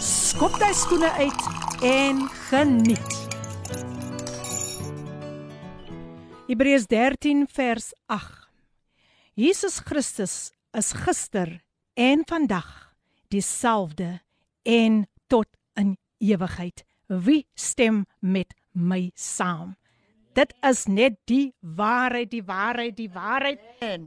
skop jy skoene uit en geniet. Hebreërs 13 vers 8. Jesus Christus is gister en vandag dieselfde en tot in ewigheid. Wie stem met my saam? Dit is net die waarheid, die waarheid, die waarheid.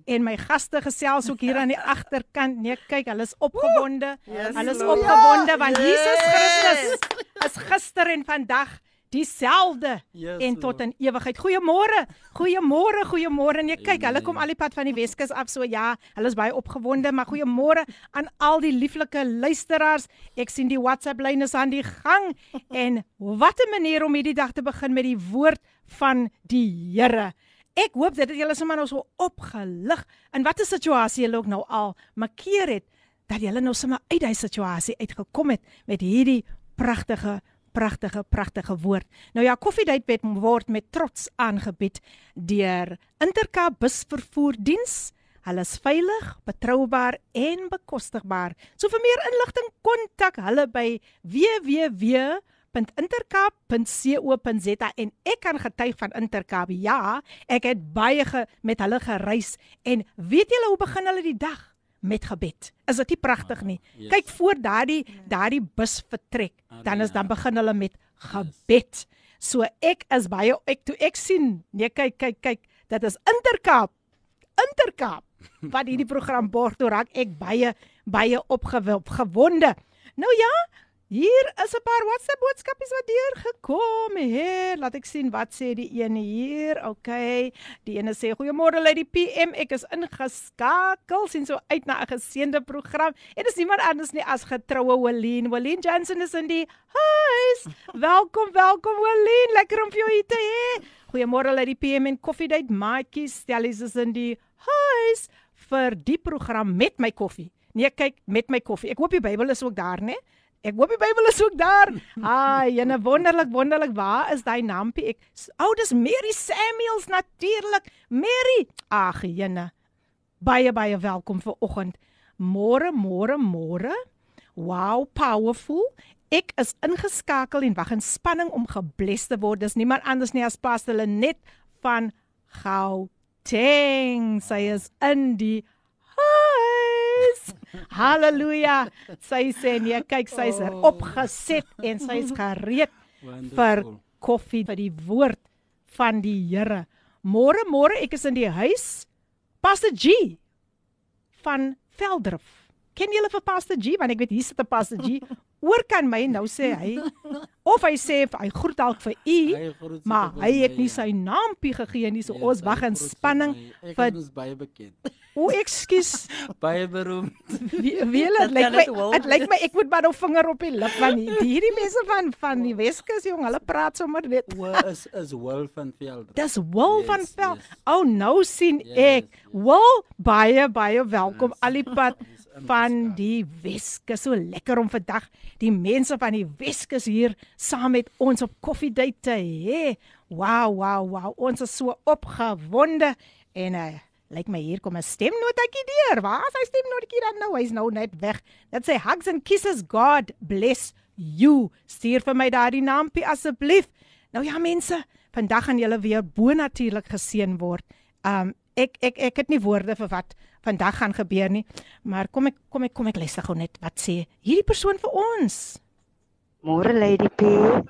En my gaste gesels ook hier aan die agterkant. Nee, kyk, hulle is opgewonde. Yes, Hulle is opgewonde want Yes. Jesus Christus is gister en vandag dieselfde Yes, en tot in ewigheid. Goeiemôre. Goeiemôre, goeiemôre. En jy kyk, hulle kom al die pad van die Weskus af. So ja, hulle is baie opgewonde, maar goeiemôre aan al die lieflike luisteraars. Ek sien die WhatsApp lyn is aan die gang en wat 'n manier om hierdie dag te begin met die woord van die Here. Ek hoop dat dit julle sommer nou so opgelig in watter situasie julle ook nou al makkeer het dat julle nou sommer uit daai situasie uitgekom het met hierdie pragtige pragtige pragtige woord. Nou ja, koffiedייט word word met trots aangebied deur Intercape busvervoerdiens. Hulle is veilig, betroubaar en bekostigbaar. So vir meer inligting kontak hulle by www.intercape.co.za en ek kan getuig van Intercape. Ja, ek het baie ge, met hulle gereis en weet julle hoe begin hulle die dag? Met gebed. Is dit nie pragtig nie? yes. Kyk voor daardie daardie bus vertrek, dan is dan begin hulle met gebed. So ek is baie ek toe ek sien, nee kyk kyk kyk, dit is Intercape. Intercape wat hierdie program borg toe raak ek baie baie opgewonde. Nou ja, hier is 'n paar WhatsApp boodskapies wat deur gekom het. Laat ek sien wat sê die een hier. OK. Die ene sê goeiemôre lei die PM. Ek is ingeskakel sien so uit na 'n geseënde program. En dis niemand anders nie as getroue Helene. Helene Jansen is in die huis. Welkom, welkom Helene. Lekker om vir jou hier te hê. Goeiemôre lei die PM en koffiedייט maatjies. Stellies is in die huis vir die program met my koffie. Nee, kyk, met my koffie. Ek hoop die Bybel is ook daar, né? Ek hoop die Bybel is ook daar. Ai, jene wonderlik, wonderlik. Waar is daai nampie? Ek oh, dis Mary Samuels natuurlik. Mary. Ag, jene. Baie baie welkom vir oggend. Môre, môre, môre. Wow, powerful. Ek is ingeskakel en wag in spanning om gebless te word. Dis niemand anders nie as Pastor Lenet van Gauteng. Sy is in die huis. Halleluja. Sy sê nee, kyk, sy's er opgeset en sy's gereed vir Wonderful. koffie vir die woord van die Here. Môre môre ek is in die huis. Pastor G van Veldrif. Ken julle vir Pastor G want ek weet hier sit 'n Pastor G. Oor kan my nou sê hy of hy sê hy groet dalk vir u, maar hy het nie ja. sy naampie gegee nie. So Yes, ons wag in spanning. Ek vir is baie bekend. o, ekskuus. baie beroemd. Wie wie dit Dit lyk my dit lyk my ek moet maar nou vinger op die lip want die- hierdie mense van van die Weskus jong, hulle praat sommer net. Wo is is wel van veld. Dis Wil Yes, van Vel. yes. O, oh, nou sien Yes, ek. yes. Wil baie baie welkom Yes. al die pad Dis van ingeskakel. die Weskus. So lekker om vandag die mense van die Weskus hier saam met ons op koffiedייט te hê. Wow, wow, wow. Ons is so opgewonde en uh, lyk my hier kom 'n stemnotetjie deur. Waar is hy stemnotetjie dan nou? Hy's nou net weg. Dit sê hugs and kisses God bless you. Stuur vir my daardie naampie asseblief. Nou ja mense, vandag gaan julle weer bonatuurlik geseën word. Um ek ek ek het nie woorde vir wat vandag gaan gebeur nie, maar kom ek kom ek kom ek luister gou net wat sê hierdie persoon vir ons. Môre Lady P,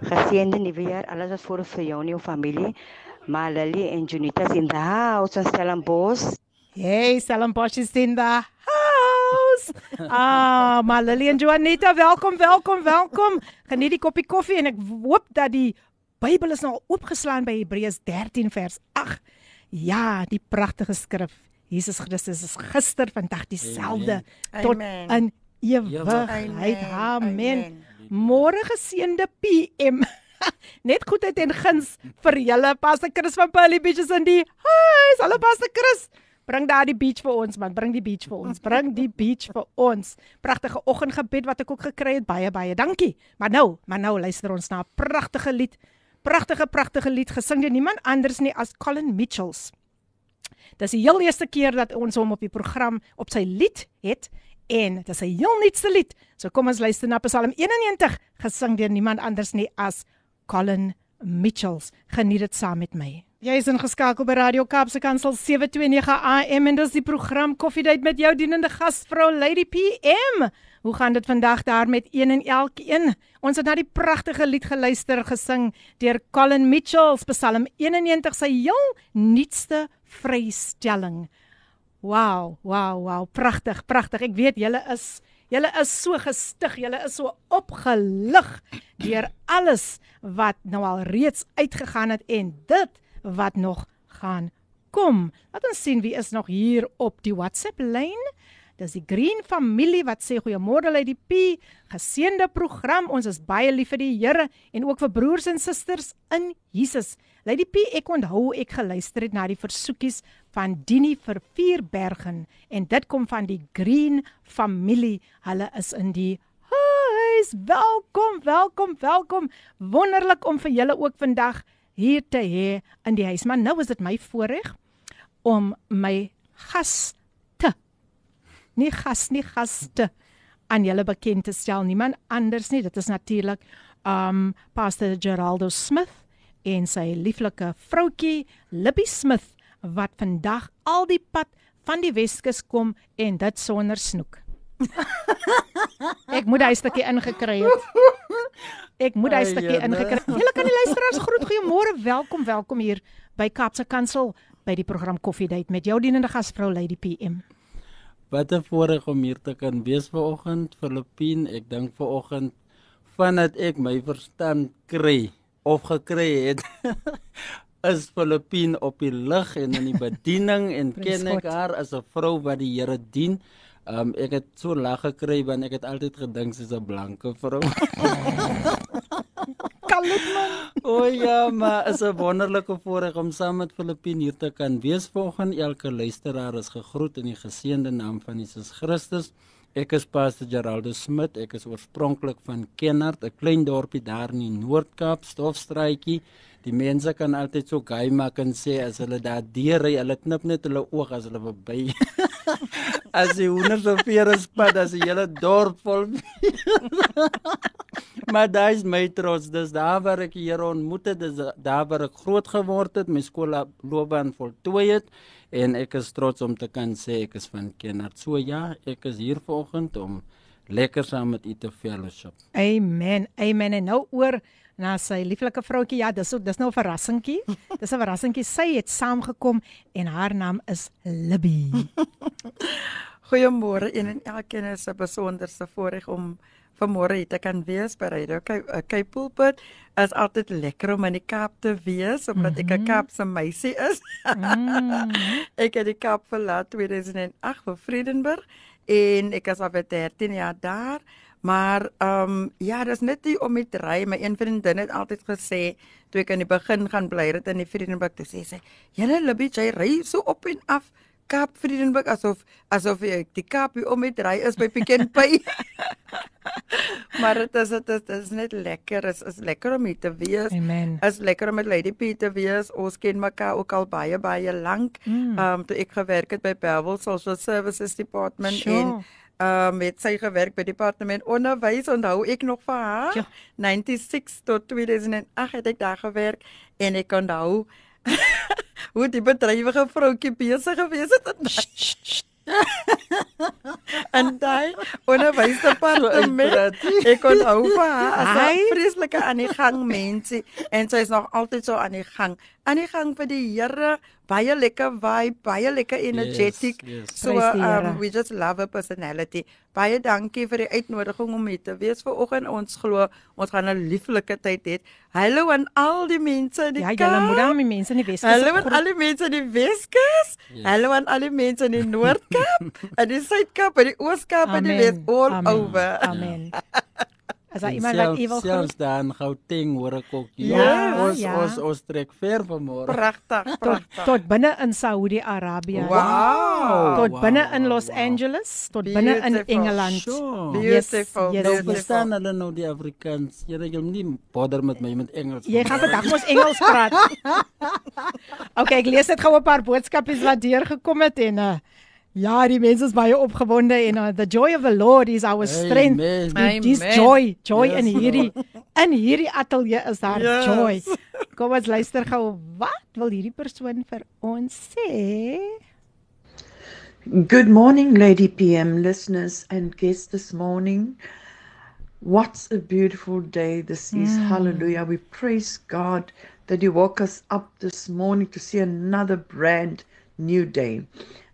geseënde nuwe jaar. Alles wat voor vir jou en jou familie. Maar Lily en Junita is in the house van Stellenbosch. Hey, Stellenbosch is in the house. Ah, maar Lily en Juanita, welkom, welkom, welkom. Geniet die koppie koffie en ek hoop dat die Bybel is nou oopgeslaan by Hebreërs 13 vers 8. Ja, die pragtige skrif. Jesus Christus is gister, vandag dieselfde tot in ewigheid. Amen. Amen. Amen. Môre geseënde PM. Net goedheid en guns vir julle Pastor Chris van Pearly Beaches in die huis. Hallo Pastor Chris. Bring daar die beach vir ons man, bring die beach vir ons. Bring die beach vir ons. Pragtige oggendgebed wat ek ook gekry het. Baie baie dankie. Maar nou, maar nou luister ons na 'n pragtige lied. Pragtige pragtige lied gesing deur niemand anders nie as Colin Mitchells. Dis die heel eerste keer dat ons hom op die program op sy lied het en dit is 'n heel nuutste lied. So kom ons luister na Psalm 91 gesing deur niemand anders nie as Colin Mitchells. Geniet dit saam met my. Jy is ingeskakel by Radio Kaapse Kansel 729 AM en dis die program Koffiedייט met jou dienende gasvrou Lady PM. Hoe gaan dit vandag daar met een en elkeen? Ons het na die pragtige lied geluister gesing deur Colin Mitchells Psalm 91 sy heel nuutste vrystelling. Wow, wow, wow, pragtig, pragtig. Ek weet julle is julle is so gestig, julle is so opgelig deur alles wat nou al reeds uitgegaan het en dit wat nog gaan kom. Laat ons sien wie is nog hier op die WhatsApp lyn. Dis die Green familie wat sê goeiemôre uit die P. Geseënde program. Ons is baie lief vir die Here en ook vir broers en susters in Jesus. Lady P, ek onthou ek geluister het na die versoekies van Dini vir Vierbergen en dit kom van die Green familie. Hulle is in die huis. Welkom, welkom, welkom. Wonderlik om vir julle ook vandag hier te hê in die huis. Maar nou is dit my voorreg om my gas nie gas nie gaste aan julle bekend te stel niemand anders nie dit is natuurlik um pastor Geraldo Smith en sy lieflike vroutjie Libby Smith wat vandag al die pad van die Weskus kom en dit sonder snoek ek moet hy stukkie ingekry het ek moet hy stukkie ingekry julle kan die luisteraars groet goeiemôre welkom welkom hier by Kapse Kansel by die program Koffiedייט met jou dienende gasvrou Lady PM Wat 'n voorreg om hier te kan wees vanoggend, Filippien. Ek dink vanoggend vandat ek my verstand kry of gekry het, is Filippien op die lig en in die bediening en ken ek haar as 'n vrou wat die Here dien. Um ek het so lag gekry want ek het altyd gedink sy's 'n blanke vrou. Kalut man. O oh, ja, maar is 'n wonderlike voorreg om saam met Filippin hier te kan wees vanoggend. Elke luisteraar is gegroet in die geseënde naam van Jesus Christus. Ek is Pastor Geraldo Smit. Ek is oorspronklik van Kenhardt, 'n klein dorpie daar in die Noord-Kaap, stofstraatjie. Die mense kan altyd so gaai maak en sê as hulle daar deur ry, hulle knip net hulle oog as hulle verby. as jy honderd so vere spat as die hele dorp vol. maar daai is my trots, dis daar waar ek Here ontmoet het, dis daar waar ek groot geword het, my skoolloopbaan voltooi het en ek is trots om te kan sê ek is van Kenhardt. So ja, ek is hier vanoggend om lekker saam met u te fellowship. Amen. Amen. En nou oor na sy lieflike vroutjie. Ja, dis dis nou 'n verrassingkie. Dis 'n verrassingkie. Sy het saamgekom en haar naam is Libby. Goeiemôre een en elkeen is 'n besonderse voorreg om vanmôre hier te kan wees by Radio Cape Pulpit. Is altyd lekker om in die Kaap te wees omdat ek 'n mhm. Kaapse meisie is. mm. ek het die Kaap verlaat 2008 vir Vredenburg en ek is al vir 13 jaar daar. Maar ehm um, ja, dis net nie om met ry. My een vriendin het altyd gesê toe ek aan die begin gaan bly het in die Vredenburg te sê sy, "Julle Libby, jy ry so op en af Kaap Vredenburg asof asof ek die Kaap om met ry is by Pick n Pay." maar dit is dit is, is net lekker. Is is lekker om hier te wees. Amen. Is lekker om met Lady P te wees. Ons ken mekaar ook al baie baie lank. Mm. Ehm mm. um, toe ek gewerk het by Bellville Social Services Department sure. en uh met sy gewerk by departement onderwys. Onthou ek nog vir haar? Ja. 96 tot 2008 het ek daar gewerk en ek onthou hoe die bedrywige vroutjie besig gewees het en daai onderwysdepartement. Ek kon hou vir haar as 'n vreeslike aan die gang mense en sy is nog altyd so aan die gang. Aan die gang vir die Here baie lekker vibe baie lekker energetic. yes, yes. so um, we just love her personality. Baie dankie vir die uitnodiging om hier te wees vanoggend ons glo ons gaan 'n lieflike tyd hê. Hallo aan al die mense in die ja julle moet aan die mense in die Weskus hallo aan al die mense in die Weskus. Yes. hallo aan al die mense in die Noordkaap en die Suidkaap en die Ooskaap en die Wes all Amen. over. Amen As daar iemand wat selfs- u wil groet? Selfs daar in Gauteng hoor ek ook. Ja, ons ja. ons ons trek ver vanmôre. Pragtig, Tot pragtig. tot binne in Saudi-Arabië. Wow. Tot wow, binne in Los wow. Angeles, tot binne in. Engeland. Sure. Beautiful. yes. Nou beautiful. verstaan hulle nou die Afrikaans. Jy moet nie bother met my met Engels. Jy gaan vandag mos Engels praat. Okay, ek lees net gou 'n paar boodskapies wat deurgekom het en uh ja, die mense is baie opgewonde en uh, the joy of the Lord is our strength. Amen. Dis joy, joy Yes, in hierdie in hierdie ateljee is daar Yes. joy. Kom ons luister gou. Wat wil hierdie persoon vir ons sê? Good morning, Lady PM listeners and guests this morning. What a beautiful day this is. Hallelujah. We praise God that He woke us up this morning to see another brand new day.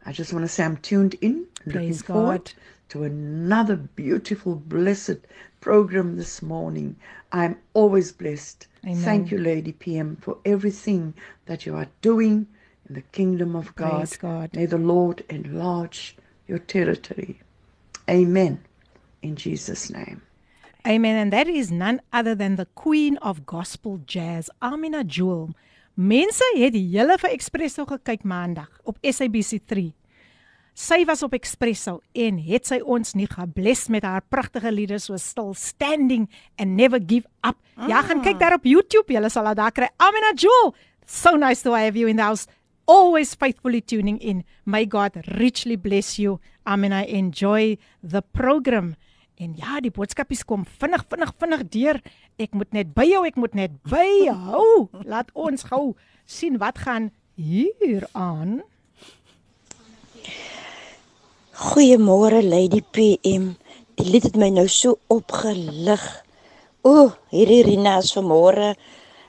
I just want to say I'm tuned in, looking Praise forward God. to another beautiful, blessed program this morning. I'm always blessed. Amen. Thank you, Lady PM, for everything that you are doing in the kingdom of God. Praise God. May the Lord enlarge your territory. Amen. In Jesus' name. Amen and that is none other than the queen of gospel jazz, Amina Jewel. Mense het die hele vir Expresso gekyk maandag op SABC3. Sy was op Expresso en het sy ons nie gebless met haar pragtige liedere so Still Standing and Never Give Up. Ja, gaan kyk daar op YouTube, jy sal dit daar kry. Amina Jewel, so nice to have you in the house. Always faithfully tuning in. May God richly bless you. Amina, enjoy the program. En ja, die boodskapies kom vinnig vinnig vinnig deur. Ek moet net by jou, ek moet net by jou. Laat ons gou sien wat gaan hier aan. Goeiemôre Lady PM. Die lied het my nou so opgelig. O, hierdie Rina is vanmôre.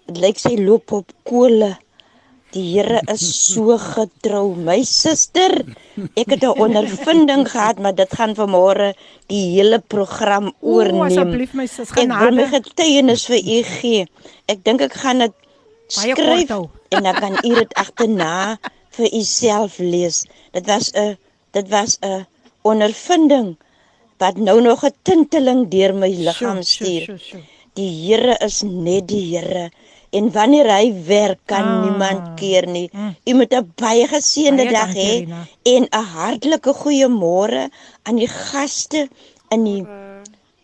Dit lyk sy loop op kole. Die Here is so getrou, my suster. Ek het 'n ondervinding gehad, maar dit gaan vanmôre die hele program O, oorneem. asseblief my sus, Ek wil my getuienis vir u gee. Ek dink ek gaan dit skryf en dan kan u dit agterna vir u self lees. Dit was 'n dit was 'n ondervinding wat nou nog 'n tinteling deur my liggaam stuur. Die Here is net die Here en wanneer hy werk kan Ah. niemand keer nie. U moet 'n baie geseënde dag hê en 'n hartlike goeiemôre aan die gaste in die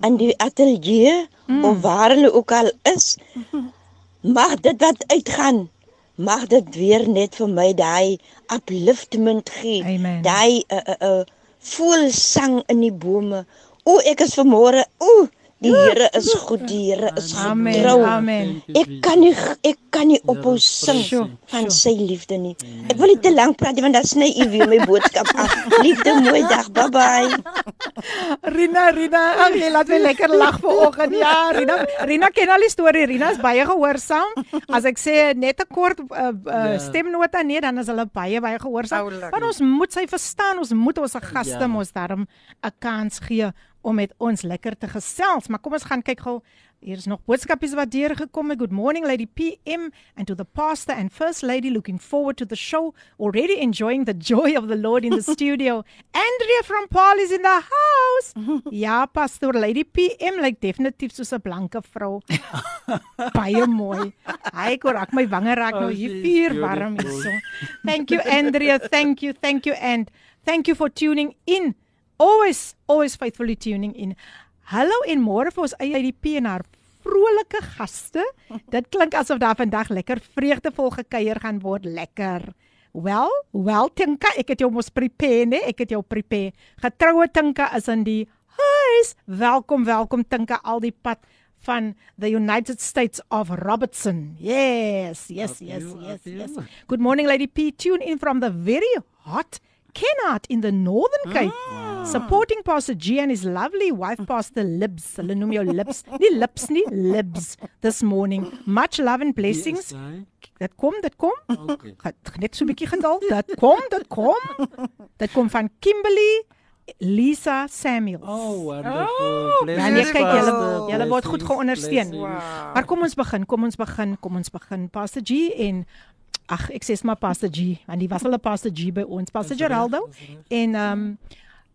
in die ateljee Mm. of waar hulle ook al is. Mag dit wat uitgaan mag dit weer net vir my daai upliftment gee. Daai 'n 'n 'n voel sang in die bome. O, ek is vanmôre. O, die Here is goed. Die Here is getrou. Amen. Ek kan nie ek kan nie ophou sing van sy liefde nie. Ek wil nie te lank praat nie want dan sny u weer my boodskap af. Liefde, mooi dag. Bye bye. Rina, Rina, ag jy laat my lekker lag vanoggend. Ja, Rina, Rina ken al die storie. Rina is baie gehoorsaam. As ek sê net 'n kort uh, uh, Ja. stemnota nee, dan is hulle baie baie gehoorsaam. Want ons moet sy verstaan. Ons moet ons gaste Ja. mos daarom 'n kans gee om met ons lekker te gesels. Maar kom ons gaan kyk gou. Hier is nog boodskapies wat deurgekom het. Good morning Lady PM and to the pastor and first lady looking forward to the show. Already enjoying the joy of the Lord in the studio. Andrea from Paul is in the house. Ja, pastor Lady PM lyk definitief soos 'n blanke vrou. Baie mooi. Hy kon raak my wange raak nou Oh, hier she's vuur warm hierso. Thank you Andrea. Thank you. Thank you and thank you for tuning in. Always always faithfully tuning in. Hallo en môre vir ons eie IDP en haar vrolike gaste. Dit klink asof daar vandag lekker vreugdevol gekuier gaan word. Lekker. Wel, wel Tinka, ek het jou mos prepare, né? Ek het jou prepare. Getroue Tinka is in die huis. Welkom, welkom Tinka al die pad van the United States of Robertson. Yes, yes, yes, yes, yes. Good morning Lady P. Tune in from the very hot Kennard in the Northern Cape. Supporting Pastor G and his lovely wife Pastor Libs. Hulle noem jou Lips. Nie lips nie, Libs this morning. Much love and blessings. Hy? Dit kom, dit kom. Okay. Net so 'n bietjie geduld. Dit kom, dit kom. Dit kom van Kimberly Lisa Samuels. Oh, wonderful. Oh, Ja, nee, kyk julle julle word goed geondersteun. Wow. Maar kom ons begin, kom ons begin, kom ons begin. Pastor G en ag, ek sê maar Pastor G, want die was al 'n Pastor G by ons, Pastor Geraldo en ehm um,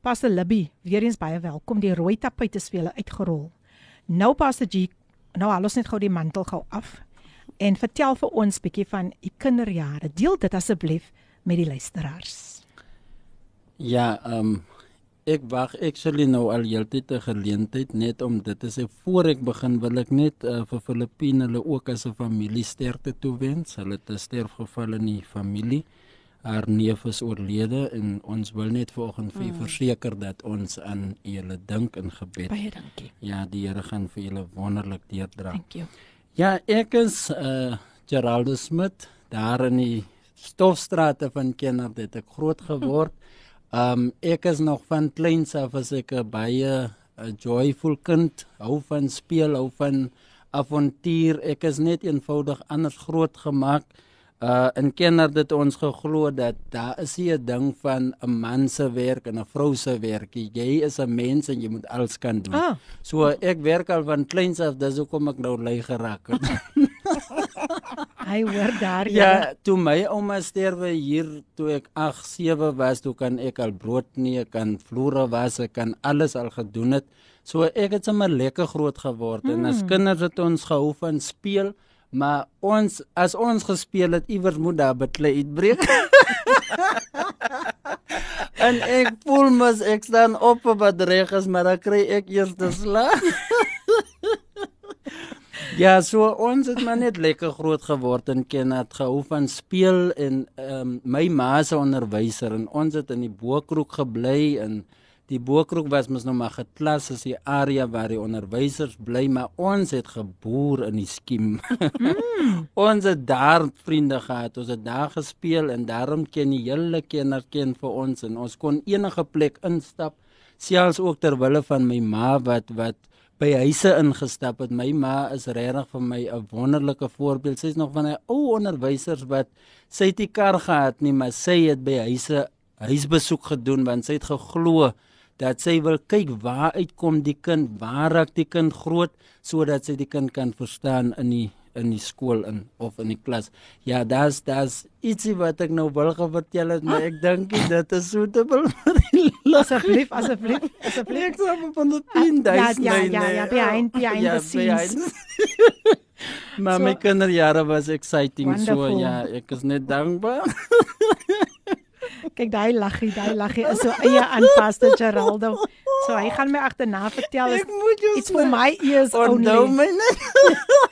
Pastor Libby, weer eens baie welkom. Die rooi tapuit is vir julle uitgerol. Nou Pastor G, nou al ons net gou die mantel gou af en vertel vir ons bietjie van u kinderjare. Deel dit asseblief met die luisteraars. Ja, ehm um, ek wag actually nou al heeltyd 'n geleentheid net om dit te sê voor ek begin wil ek net uh, vir Filippine hulle ook as 'n familie sterkte toewens. Hulle het 'n sterfgeval in die familie. Haar neef is oorlede en ons wil net vanoggend vir mm. verseker dat ons aan julle dink in gebed. Baie dankie. Ja, die Here gaan vir julle wonderlik deurdra. Thank you. Ja, ek is uh Geraldo Smit daar in die stofstrate van Kenner het ek groot geword. Um ek is nog van kleins af as ek 'n baie a joyful kind, hou van speel, hou van avontuur. Ek is net eenvoudig anders groot gemaak. Uh in Kenner het ons geglo dat daar is 'n ding van 'n man se werk en 'n vrou se werk. Jy is 'n mens en jy moet alles kan doen. Ah. So ek werk al van kleins af, dis hoekom ek nou lui geraak het. Hy hoor daar Ja, toe my ouma sterwe hier toe ek 8, 7 was, toe kan ek al brood nie, ek kan vloere was, ek kan alles al gedoen het. So ek het sommer lekker groot geword mm. en as kinders het ons gehou van speel, maar ons as ons gespeel het, iewers moet daar beklei uitbreek. en ek voel mos ek staan op op reg is, maar dan kry ek eers te slaap. Ja, so ons het maar net lekker groot geword en ken het gehou van speel en ehm um, my ma se onderwyser en ons het in die Boekroek gebly en die Boekroek was mos nou maar geklas as die area waar die onderwysers bly, maar ons het geboer in die skiem. Mm. ons het daar vriende gehad, ons het daar gespeel en daarom ken die hele kinders ken vir ons en ons kon enige plek instap, selfs ook ter wille van my ma wat wat by huise ingestap het. My ma is regtig vir my 'n wonderlike voorbeeld. Sy's nog van 'n ou onderwysers wat sy het nie kar gehad nie, maar sy het by huise huisbesoek gedoen want sy het geglo dat sy wil kyk waar uitkom die kind, waar raak die kind groot sodat sy die kind kan verstaan in die in die skool in of in die klas. Ja, daar's daar's ietsie wat ek nou wil vertel het, maar ek dink dit is suitable. asseblief, asseblief, asseblief. Ek sê van die pin daai. Ja, ja, ja, ja, behind behind ja, the scenes. maar so, my kinderjare was exciting wonderful. so ja, ek is net dankbaar. Kyk daai laggie, daai laggie is so eie aanpaste Geraldo. So hy gaan my agterna vertel jou iets vir my ears only. Net.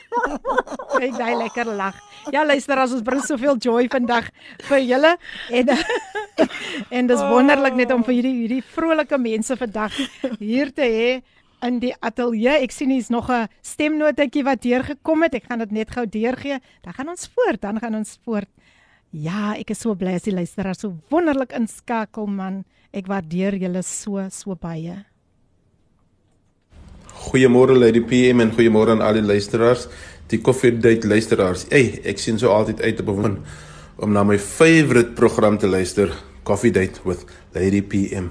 Kyk daai lekker lag. Ja luister as ons bring soveel joy vandag vir julle en en dis wonderlik net om vir hierdie hierdie vrolike mense vandag hier te hê in die ateljee. Ek sien hier's nog 'n stemnotetjie wat deurgekom het. Ek gaan dit net gou deurgee. Dan gaan ons voort, dan gaan ons voort. Ja, ek is so bly as die luisteraars so wonderlik inskakel man. Ek waardeer julle so so baie. Goeiemôre Lady PM en goeiemôre aan al die luisteraars, die Coffee Date luisteraars. Hey, ek sien so altyd uit op om om na my favourite program te luister, Coffee Date with Lady PM.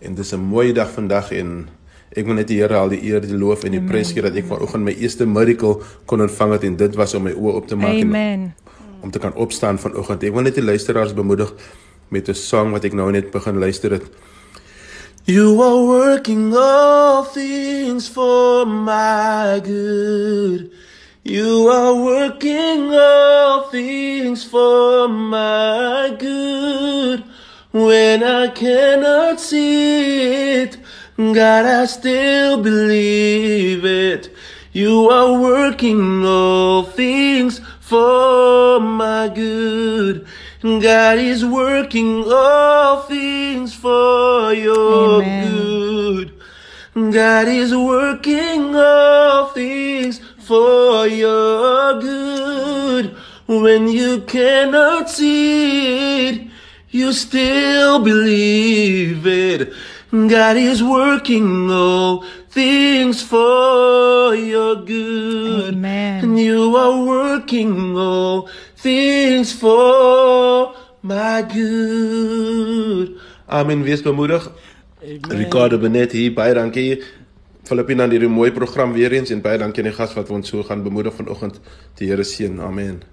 En dis 'n mooi dag vandag en ek wil net die Here al die eer, die loof en die prys gee dat ek vanoggend my eerste miracle kon ontvang het en dit was om my oë op te maak en Amen. Om te kan opstaan vanoggend. Ek wil net die luisteraars bemoedig met 'n sang wat ek nou net begin luister het. You are working all things for my good. You are working all things for my good. When I cannot see it, God, I still believe it. You are working all things for my good. God is working all things for your Amen. good. God is working all things for your good. When you cannot see it, you still believe it. God is working all things for your good. Amen. And you are working all things for my good. Amen. Wees bemoedig. Ricardo Benet hier baie dankie. Filippina aan hierdie mooi program weer eens en baie dankie aan die gas wat ons so gaan bemoedig vanoggend. Die Here seën. Amen.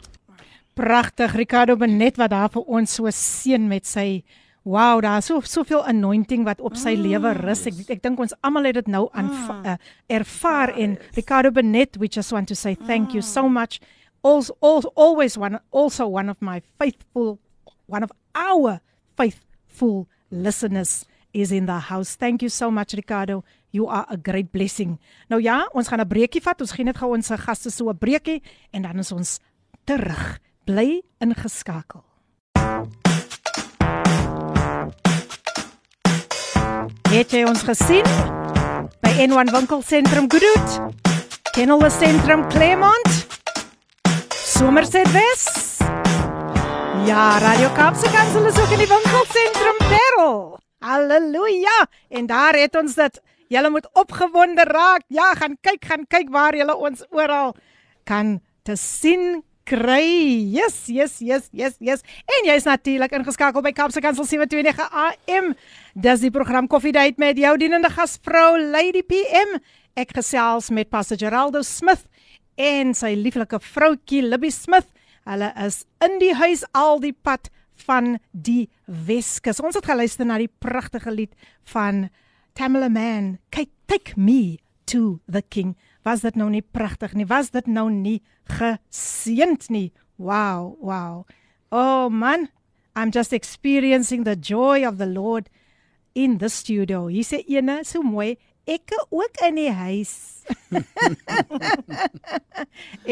Pragtig Ricardo Benet wat daar vir ons so seën met sy Wow, daar is so soveel anointing wat op sy mm. lewe rus. Ek ek dink ons almal het dit nou aan mm. uh, ervaar in Ricardo Benet, we just want to say thank mm. you so much. Also, also always one also one of my faithful one of our faithful listeners is in the house. Thank you so much Ricardo. You are a great blessing. Nou ja, ons gaan 'n breekie vat. Ons gee net gou ons gaste so 'n breekie en dan is ons terug. Bly ingeskakel. Het jy ons gesien by N1 winkelsentrum Goodwood? Kennelis sentrum Claremont? Somerset West? Ja, Radio Kaapse Kansel is ook in die winkelsentrum Parel. Halleluja! En daar het ons dit. Julle moet opgewonde raak. Ja, gaan kyk, gaan kyk waar julle ons oral kan te sien kry. Yes, yes, yes, yes, yes. En jy's natuurlik ingeskakel by Kapse Kansel 729 AM. Dis die program Coffee Date met jou dienende gasvrou Lady PM. Ek gesels met Pastor Geraldo Smith en sy lieflike vroutjie Libby Smith. Hulle is in die huis al die pad van die Weskus. Ons het geluister na die pragtige lied van Tamala Man. Kyk, take me to the king was dit nou nie pragtig nie? Was dit nou nie geseënd nie? Wow, wow. Oh man, I'm just experiencing the joy of the Lord in the studio. Hier sê ene so mooi, ek ook in die huis.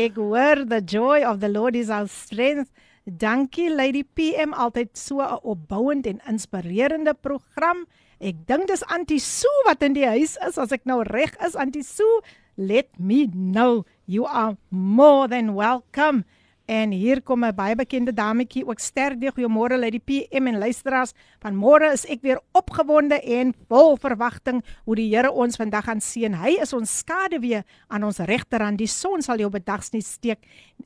ek hoor the joy of the Lord is our strength. Dankie Lady PM altyd so 'n opbouend en inspirerende program. Ek dink dis Antie Sue wat in die huis is as ek nou reg is Antie Sue let me know you are more than welcome. En hier kom 'n baie bekende dametjie ook sterk die goeiemôre lê die PM en luisteraars. Van môre is ek weer opgewonde en vol verwagting hoe die Here ons vandag gaan seën. Hy is ons skaduwee aan ons regterhand. Die son sal jou bedags nie steek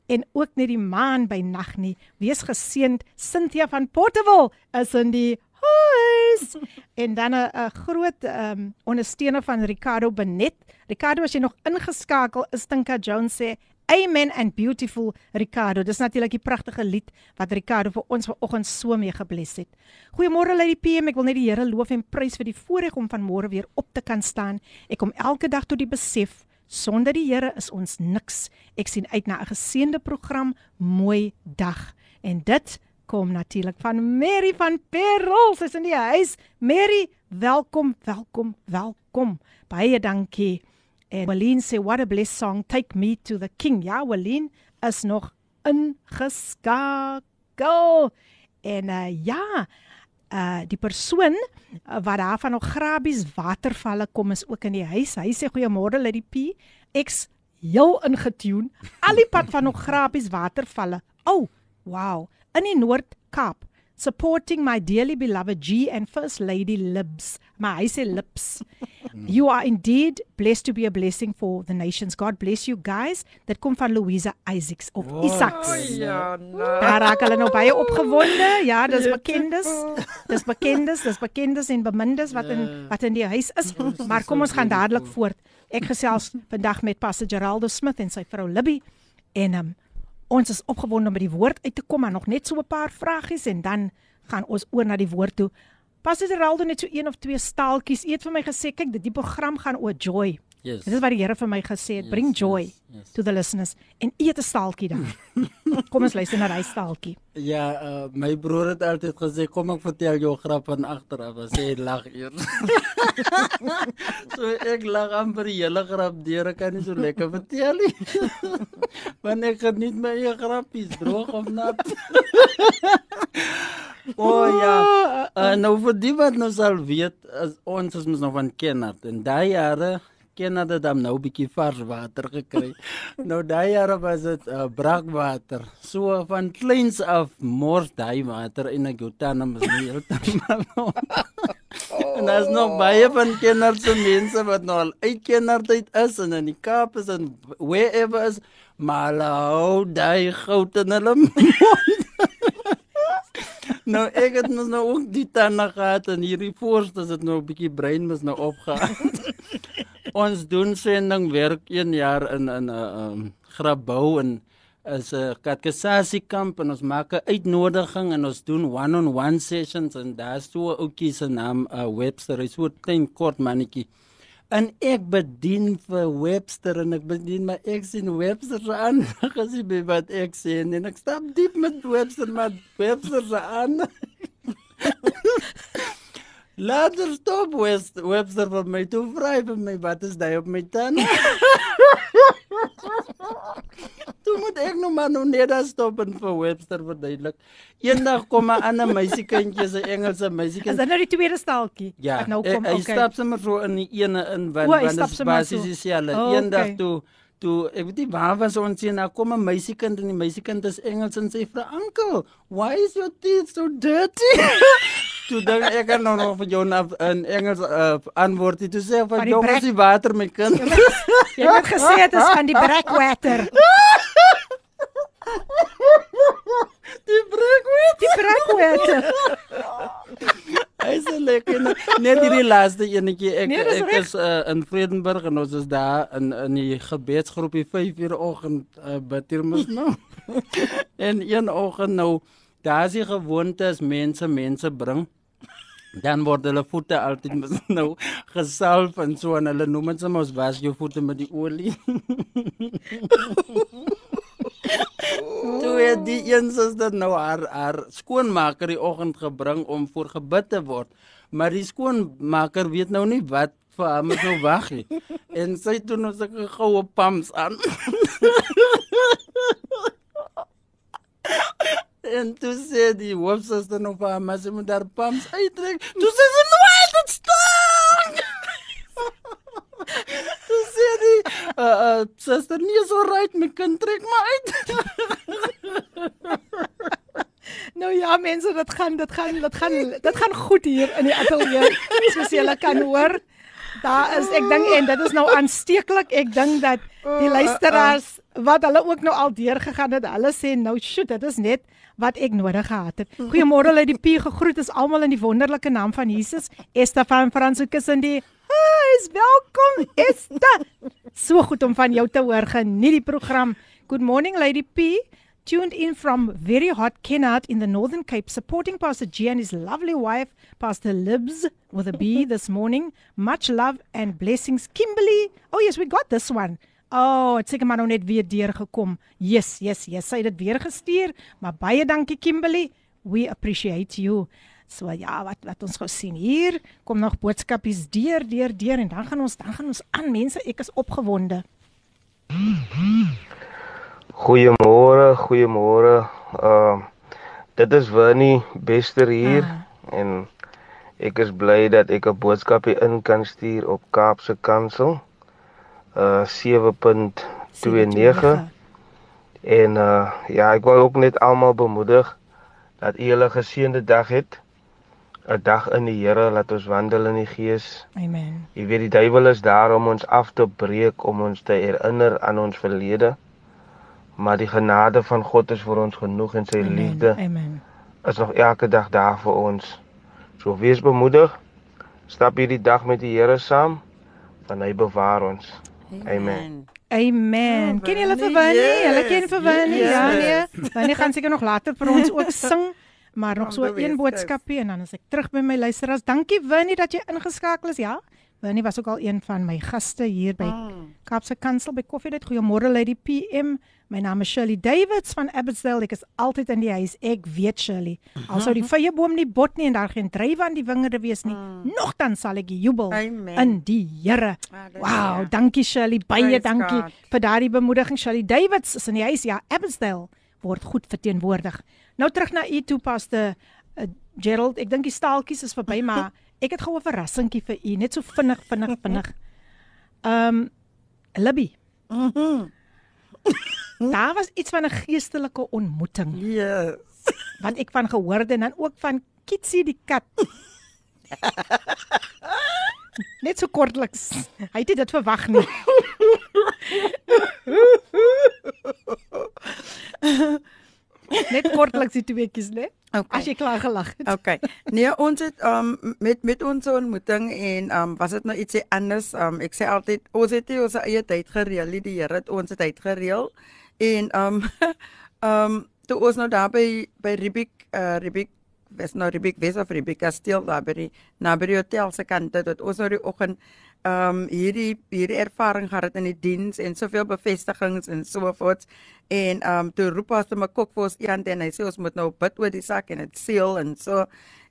en ook nie die maan by nag nie. Wees geseënd. Cynthia van Portable is in die huis. En dan 'n groot ehm um, ondersteuner van Ricardo Benet. Ricardo as jy nog ingeskakel is, Tinka Jones sê Amen and beautiful Ricardo. Dis natuurlik die pragtige lied wat Ricardo vir ons vanoggend so mee gebless het. Goeiemôre Lady PM, ek wil net die Here loof en prys vir die voorreg om vanmôre weer op te kan staan. Ek kom elke dag tot die besef sonder die Here is ons niks. Ek sien uit na 'n geseënde program, mooi dag. En dit kom natuurlik van Mary van Perrol. Sy's in die huis. Mary, welkom, welkom, welkom. Baie dankie. En Walleen sê what a blessed song Take Me to the King. Ja, Walleen is nog ingeskakel. En uh ja, uh die persoon uh, wat daar van nog grabies watervalle kom is ook in die huis. Hy sê goeiemôre Lady P. Ek's heel ingetune. Al die pad van nog grabies watervalle. Oh, wow in die Noord-Kaap supporting my dearly beloved G and First Lady Libs. My I say lips. you are indeed blessed to be a blessing for the nations. God bless you guys. Dit kom van Louisa Isaacs of oh, Isaacs. Oh, ja, no. Daar raak hulle nou baie opgewonde. Ja, dis bekendes. Dis bekendes, dis bekendes en bemindes wat in wat in die huis is. Maar kom ons gaan dadelik voort. Ek gesels vandag met Pastor Geraldo Smith en sy vrou Libby en um, Ons is opgewonde om by die woord uit te kom, maar nog net so 'n paar vragies en dan gaan ons oor na die woord toe. Pastor Geraldo net so een of twee staaltjies. Eet vir my gesê, kyk, dit die program gaan oor joy. Yes. Dit is wat die Here vir my gesê het, yes, bring joy yes, yes. to the listeners en eet 'n staaltjie dan. kom ons luister na daai staaltjie. Ja, uh, my broer het altyd gesê kom ek vertel jou grap van agter af, as jy lag eers. so ek lag amper die hele grap deur, ek kan nie so lekker vertel nie. Want ek geniet my eie grappies, droog of nat. O oh, ja. Uh, nou vir die wat nou sal weet, as ons is mos nog van Kennard en daai jare Canada dan nou 'n bietjie vars water gekry. nou daai jare was dit uh, brakwater. So van kleins af mors daai water en ek het dan mos nie heeltemal. en daar's nog baie van kenners se mense wat nou al uit kindertyd is en in die Kaap is en wherever is maar ou daai goud in hulle Nou ek het mos nou ook die tande gehad en hierdie voorste is dit nou 'n bietjie brein mos nou opgaan. Ons doen sending werk 1 jaar in in 'n uh, um, grabou en is 'n katkesasiekamp en ons maak 'n uitnodiging en ons doen one-on-one -on -one sessions en daar's so 'n ouetjie se naam uh, Webster, hy's so klein kort mannetjie. En ek bedien vir Webster en ek bedien my ek sien Webster se aan gesien by wat ek sien en ek stap diep met Webster maar Webster se aan. Later stop West Webster vir my toe vry vir my wat is daai op my tande? Toe moet ek nou maar nou net daar stop en vir Webster verduidelik. Eendag kom 'n ander meisiekindjie se Engelse meisiekind. Is dit nou die tweede staaltjie? Ja, nou kom. hy okay. stap sommer so in die ene in want O, want dit is basies dieselfde. Oh, Eendag okay. toe toe ek weet nie waar was ons sien nou kom 'n meisiekind en die meisiekind is Engels en sê vir uncle, why is your teeth so dirty? toe dan ek kan nou nog vir jou in Engels uh, antwoord toe sê Van brek- is die water my kind. Jy het gesê dit is van die breakwater. die breakwater. Die breakwater. Hy sê lekker net hierdie laaste enetjie ek Nee, dis ek reg. is uh, in Vredenburg en ons is daar in in die gebedsgroepie 5 uur oggend uh, bid hier mos nou. en een oggend nou daar is die gewoonte as mense mense bring dan word hulle voete altyd nou gesalf en so en hulle noem dit soms was jou voete met die olie. Toe het die een suster nou haar haar skoonmaker die oggend gebring om voor gebid te word. Maar die skoonmaker weet nou nie wat vir haar moet nou wag nie. En sy doen ons 'n goue pams aan. En toe sê die hoofsuster nou vir haar, maar sy moet daar pams uittrek. Toe sê sy nou dit staan. Toe sê die uh, uh, suster nie so right, my kind trek maar uit. Nou ja, mense, dit gaan dit gaan dit gaan dit gaan goed hier in die ateljee. Soos julle kan hoor. Daar is ek dink en dit is nou aansteeklik. Ek dink dat die luisteraars wat hulle ook nou al deurgegaan het, hulle sê nou, "Sjoe, dit is net wat ek nodig gehad het." Goeiemôre Lady P, gegroet is almal in die wonderlike naam van Jesus. Esther van Fransuskus in die Huis, welkom Esther. So goed om van jou te hoor. Geniet die program. Good morning Lady P. tuned in from very hot Kennard in the Northern Cape, supporting Pastor G and his lovely wife, Pastor Libs, with a B this morning. Much love and blessings. Kimberly, oh yes, we got this one. Oh, het seker maar nou net weer deurgekom. Yes, yes, yes. Sy het dit weer gestuur, maar baie dankie Kimberly. We appreciate you. So ja, wat wat ons gou sien hier, kom nog boodskapies deur, deur, deur en dan gaan ons dan gaan ons aan mense. Ek is opgewonde. Goeiemôre, goeiemôre. Ehm uh, dit is Winnie Bester hier Ah. en ek is bly dat ek 'n boodskapie in kan stuur op Kaapse Kansel. Uh 7.29 en uh ja, ek wil ook net almal bemoedig dat u 'n geseënde dag het. 'n Dag in die Here, laat ons wandel in die Gees. Amen. Jy weet die duiwel is daar om ons af te breek, om ons te herinner aan ons verlede. Maar die genade van God is vir ons genoeg en sy Amen. liefde Amen. is nog elke dag daar vir ons. So wees bemoedig. Stap hierdie dag met die Here saam, want hy bewaar ons. Amen. Amen. Ken julle vir Winnie? Yes, ken vir Winnie? Ja yes. nee. Winnie gaan seker nog later vir ons ook sing. Maar nog so een boodskapie en dan is ek terug by my luisteraars. Dankie Winnie dat jy ingeskakel is. Ja. Winnie was ook al een van my gaste hier by Mm. Kaapse Kansel by Koffiedייט. Goeiemôre Lady PM. My naam is Shirley Davids van Abbotsdale. Ek is altyd in die huis. Ek weet Shirley. Al sou die vrye boom nie bot nie en daar geen druiwe aan die wingerde wees nie, nogtans sal ek jubel Amen. in die Here. Halleluja. Wow, dankie Shirley, baie Praise dankie God. vir daardie bemoediging. Shirley Davids is in die huis, ja, Abbotsdale word goed verteenwoordig. Nou terug na u toe paste uh, Gerald. Ek dink die staaltjies is verby, maar ek het gou 'n verrassingkie vir u, net so vinnig, vinnig, vinnig. Ehm um, Libby, Mhm. daar was iets van 'n geestelike ontmoeting Yes. wat ek van gehoor het en dan ook van Kitsie die kat. Net so kortliks. Hy het dit verwag nie. Net kortliks die tweeetjies, né? Okay. As jy klaar gelag het. Okay. Nee, ons het um met met ons ontmoeting en um was dit nou ietsie anders. Um ek sê altyd ons het nie ons eie tyd gereël nie. Die Here het ons dit uitgereël En um um toe ons nou daar by by Ribik uh Ribik was nou Ribik Wes of Ribik Kasteel daar by die naby die hotel se kant dat ons nou die oggend um hierdie hierdie ervaring gehad in die diens en soveel bevestigings en so voort en um toe roep ons hom 'n kok vir ons iemand en hy sê ons moet nou bid oor die sak en dit seël en so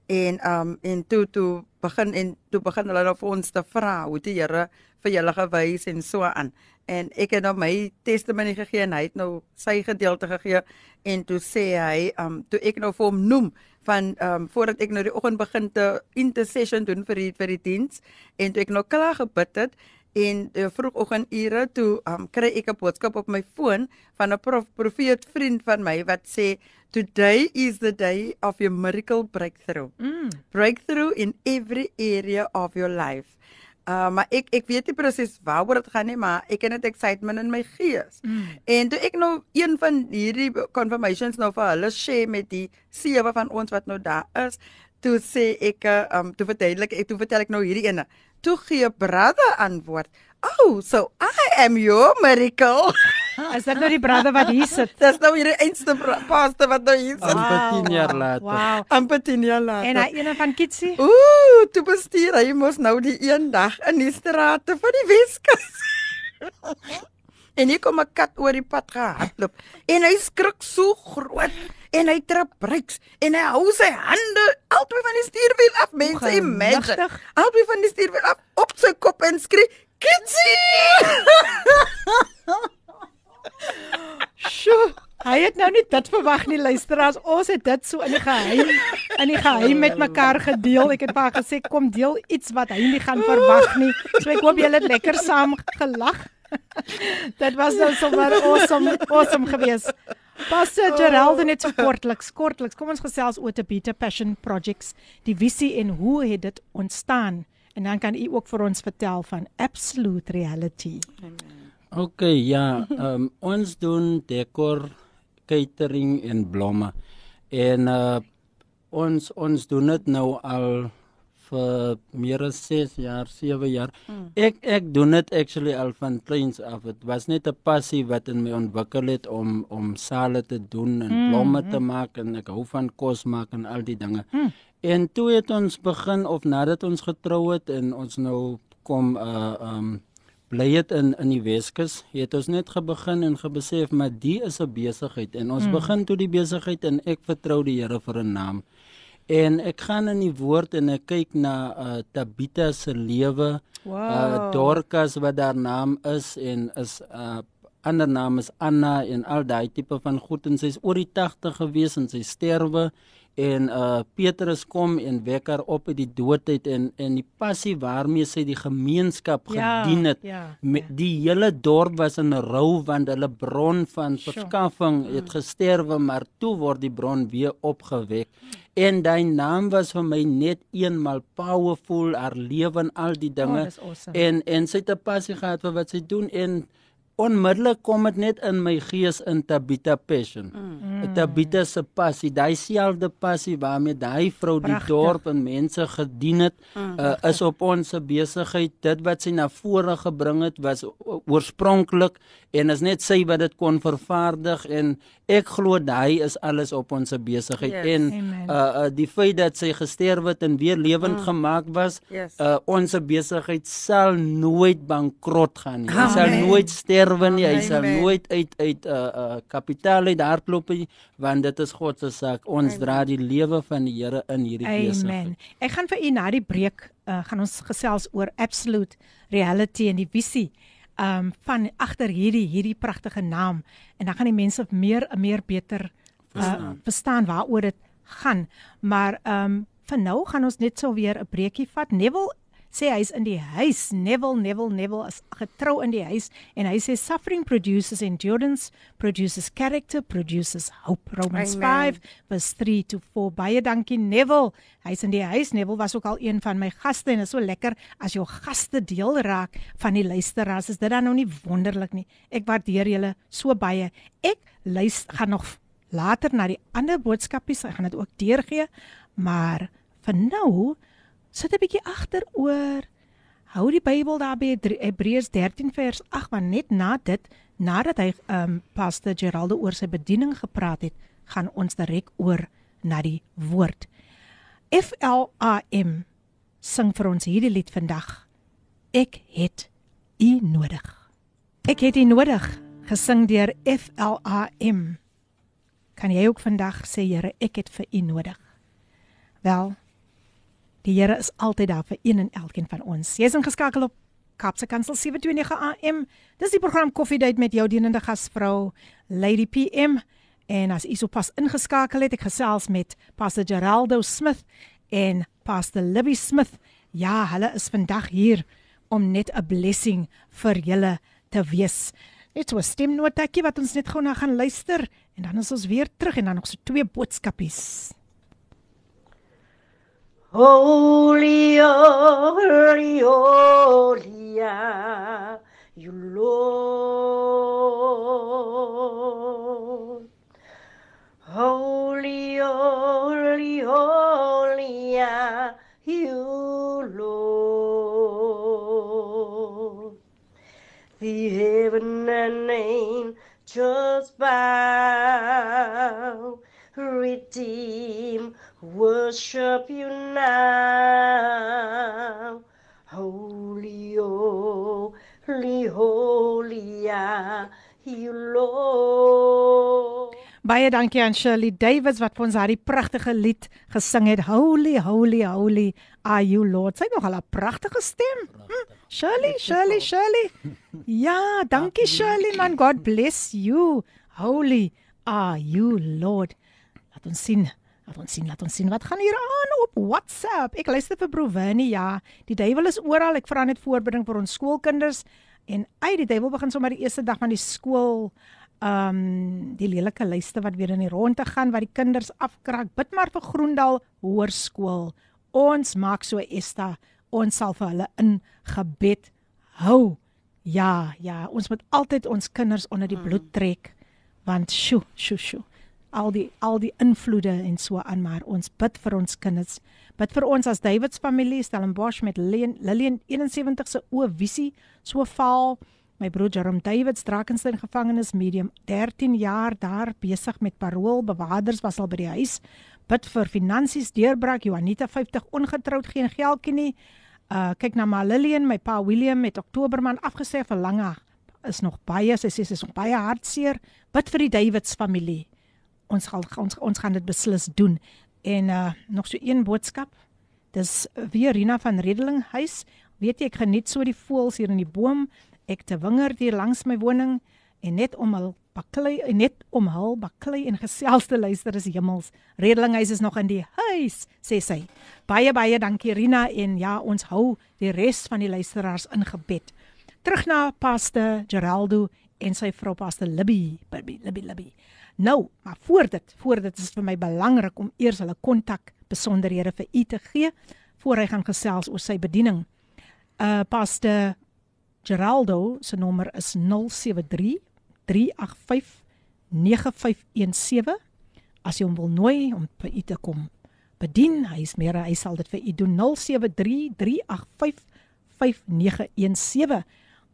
en um en toe toe begin en toe begin hulle nou vir ons te vra hoe die Here vir julle gewys? en so aan. En ek het nou my testimonie gegee en hy het nou sy gedeelte gegee en toe sê hy um toe ek nou vir hom noem van um, voordat ek nou die oggend begin te intercession doen vir die vir die diens en toe ek nou klaar gebid het en die vroegoggendure toe ehm um, kry ek 'n boodskap op my foon van 'n prof, profeet vriend van my wat sê today is the day of your miracle breakthrough. Mm. Breakthrough in every area of your life. Uh maar ek ek weet nie presies waaroor dit gaan nie, maar ek het net excitement in my gees. Mm. En toe ek nou een van hierdie confirmations nou vir hulle share met die sewe van ons wat nou daar is, toe sê ek um toe verduidelik ek toe vertel ek nou hierdie ene. Toe gee brother antwoord. Oh, so I am your miracle. Is dit nou die broeder wat hier sit? Dis nou hierdie einste pastor wat nou hier sit. Amper 10 jaar later. Wow. Amper 10 jaar later. En hy een van Kitsie? Ooh, toe bestuur hy mos nou die een dag in die strate van die Weskus. en hier kom 'n kat oor die pad gehardloop en hy skrik so groot en hy trap brakes en hy hou sy hande albei van die stuurwiel af mense imagine albei van die stuurwiel af op sy kop en skree Kitsie Sjoe, hy het nou nie dit verwag nie luisteraars. Ons het dit so in die geheim in die geheim met mekaar gedeel. Ek het vir haar gesê kom deel iets wat hy nie gaan verwag nie. So ek hoop julle het lekker saam gelag. dit was nou sommer awesome, awesome geweest. Pastor Gerald net so kortliks, kortliks. Kom ons gesels oor te Beta Passion Projects, die visie en hoe het dit ontstaan? En dan kan u ook vir ons vertel van Absolute Reality. Amen. OK, ja, um, ons doen dekor, catering en blomme. En uh ons ons doen dit nou al vir meer as 6 jaar, 7 jaar. Mm. Ek ek doen dit actually al van kleins af. Dit was net 'n passie wat in my ontwikkel het om om sale te doen en mm. blomme te maak en ek hou van kos maak en al die dinge. Mm. En toe het ons begin of nadat ons getrou het en ons nou kom uh um bly dit in in die Weskus. Het ons net gebegin en gebesef maar die is 'n besigheid en ons mm. begin toe die besigheid en ek vertrou die Here vir 'n naam. En ek gaan in die woord en ek kyk na uh, Tabita se lewe. Uh, wow. Uh, Dorcas wat haar naam is en is 'n uh, ander naam is Anna en al daai tipe van goed en sy's oor die 80 gewees en sy sterwe en uh Petrus kom en wek haar op uit die doodheid en en die passie waarmee sy die gemeenskap ja, gedien het. Ja, ja. Die hele dorp was in rou want hulle bron van verskaffing sure. het gesterwe, maar toe word die bron weer opgewek. En daai naam was vir my net eenmal powerful, haar lewe en al die dinge. Oh, awesome. En en sy het 'n passie gehad vir wat sy doen en onmiddellik kom dit net in my gees in Tabita passion. Mm. Tabita se passie, daai selfde passie waarmee daai vrou Prachtig. die dorp en mense gedien het, mm. uh, is op ons besigheid. Dit wat sy na vore gebring het was oorspronklik en is net sy wat dit kon vervaardig en ek glo daai is alles op ons besigheid yes. en uh, uh die feit dat sy gesterf het en weer lewend mm. gemaak was yes. uh ons besigheid sal nooit bankrot gaan nie Amen. sal nooit sterwe nie hy sal nooit uit uit uh, uh kapitaal uit hardloop nie want dit is God se saak ons Amen. dra die lewe van die Here in hierdie besigheid Amen ek gaan vir u na die breek uh, gaan ons gesels oor absolute reality en die visie um van agter hierdie hierdie pragtige naam en dan gaan die mense meer meer beter uh, verstaan, verstaan waaroor dit gaan. Maar um vir nou gaan ons net so weer 'n breekie vat. Neville sê hy's in die huis. Neville, Neville, Neville is getrou in die huis en hy sê suffering produces endurance, produces character, produces hope. Romans Amen. 5 verse 3 to 4. Baie dankie Neville. Hy's in die huis. Neville was ook al een van my gaste en is so lekker as jou gaste deel raak van die luisteraars. Is dit dan nou nie wonderlik nie? Ek waardeer julle so baie. Ek luister gaan nog later na die ander boodskapies. Ek gaan dit ook deurgee. Maar vir nou sit 'n bietjie agteroor. Hou die Bybel daar by Hebreërs 13 vers 8 want net na dit nadat hy um Pastor Geraldo oor sy bediening gepraat het, gaan ons direk oor na die woord. FLAM sing vir ons hierdie lied vandag. Ek het u nodig. Ek het u nodig gesing deur FLAM. Kan jy ook vandag sê Here, ek het vir u nodig? Wel, die Here is altyd daar vir een en elkeen van ons. Jy's ingeskakel op Kapse Kansel 729 AM. Dis die program Koffiedייט met jou dienende gasvrou Lady PM. En as u sopas ingeskakel het, ek gesels met Pastor Geraldo Smith en Pastor Libby Smith. Ja, hulle is vandag hier om net 'n blessing vir julle te wees. Net so 'n stemnotetjie wat ons net gou na gaan luister en dan is ons weer terug en dan nog so twee boodskapies. Holy, holy, holy, you Lord. Holy, holy, holy, you Lord. The heaven and angels bow, redeem worship you now. Holy, holy, holy are you, Lord. Baie dankie aan Shirley Davids wat vir ons daardie pragtige lied gesing het. Holy, holy, holy are you, Lord. Sy het nog al 'n pragtige stem. Hm? Shirley, Shirley, Shirley. Ja, dankie Shirley man. God bless you. Holy are you, Lord. Laat ons sien. Laat ons sien, laat ons sien wat gaan hier aan op WhatsApp. Ek luister vir Brovini, ja. Die duiwel is oral. Ek vra net voorbereiding vir ons skoolkinders en uit die duiwel begin sommer die eerste dag van die skool ehm um, die lelike lyste wat weer in die ronde gaan wat die kinders afkrak. Bid maar vir Groendal Hoërskool. Ons maak so Esta. Ons sal vir hulle in gebed hou. Ja, ja, ons moet altyd ons kinders onder die bloed trek want sjo, sjo, sjo al die al die invloede en so aan maar ons bid vir ons kinders. Bid vir ons as Davids familie Stellenbosch met Lillian, Lillian 71 se o visie so faal my broer Jerome Davids Drakensberg gevangenis medium 13 jaar daar besig met parol bewakers was al by die huis. Bid vir finansies deurbraak Juanita 50 ongetroud geen geldjie nie. Uh kyk na my Lillian my pa William met Oktoberman afgesê vir lange is nog baie sy sê sy is baie hartseer. Bid vir die Davids familie ons gaan ons ons gaan dit beslis doen. En uh nog so een boodskap. Dis weer Rina van Redeling huis. Weet jy ek geniet so die voëls hier in die boom. Ek te winger hier langs my woning en net om hul baklei en net om hul baklei en gesels te luister is hemels. Redeling huis is nog in die huis, sê sy. Baie baie dankie Rina en ja, ons hou die res van die luisteraars in gebed. Terug na Pastor Geraldo en sy vrou Pastor Libby, Libby, Libby, Libby. Nou, maar voor dit, voor dit is vir my belangrik om eers hulle kontak besonderhede vir u te gee voor hy gaan gesels oor sy bediening. Uh Pastor Geraldo se nommer is 073 385 9517 as jy hom wil nooi om by u te kom bedien. Hy is meer hy sal dit vir u doen 073 385 5917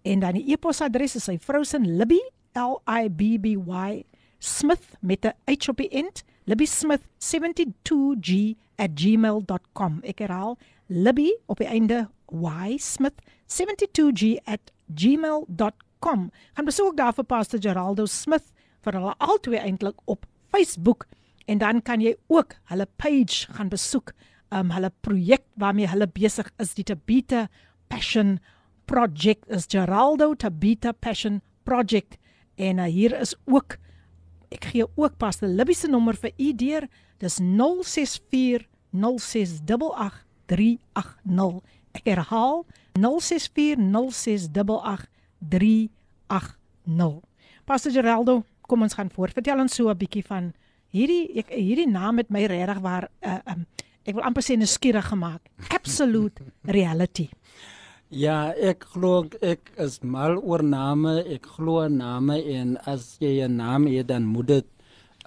en dan die e-posadres is sy vrou se Libby L I B B Y Smith met 'n H op die end, Libby Smith 72g@gmail.com. Ek herhaal, Libby op die einde Y Smith 72g@gmail.com. Gaan besoek daar vir Pastor Geraldo Smith vir hulle albei eintlik op Facebook en dan kan jy ook hulle page gaan besoek, um hulle projek waarmee hulle besig is, die Tabita Passion Project is Geraldo Tabita Passion Project en uh, hier is ook Ek gee ook pas die Libby se nommer vir u deur. Dis 064 0688 Ek herhaal 064 0688 Pastor Geraldo, kom ons gaan voort. Vertel ons so 'n bietjie van hierdie ek hierdie naam met my regtig waar uh, um, ek wil amper sê 'n skierig gemaak. Absolute reality. Ja, ek glo ek is mal oor name, ek glo name en as jy 'n naam het dan moet dit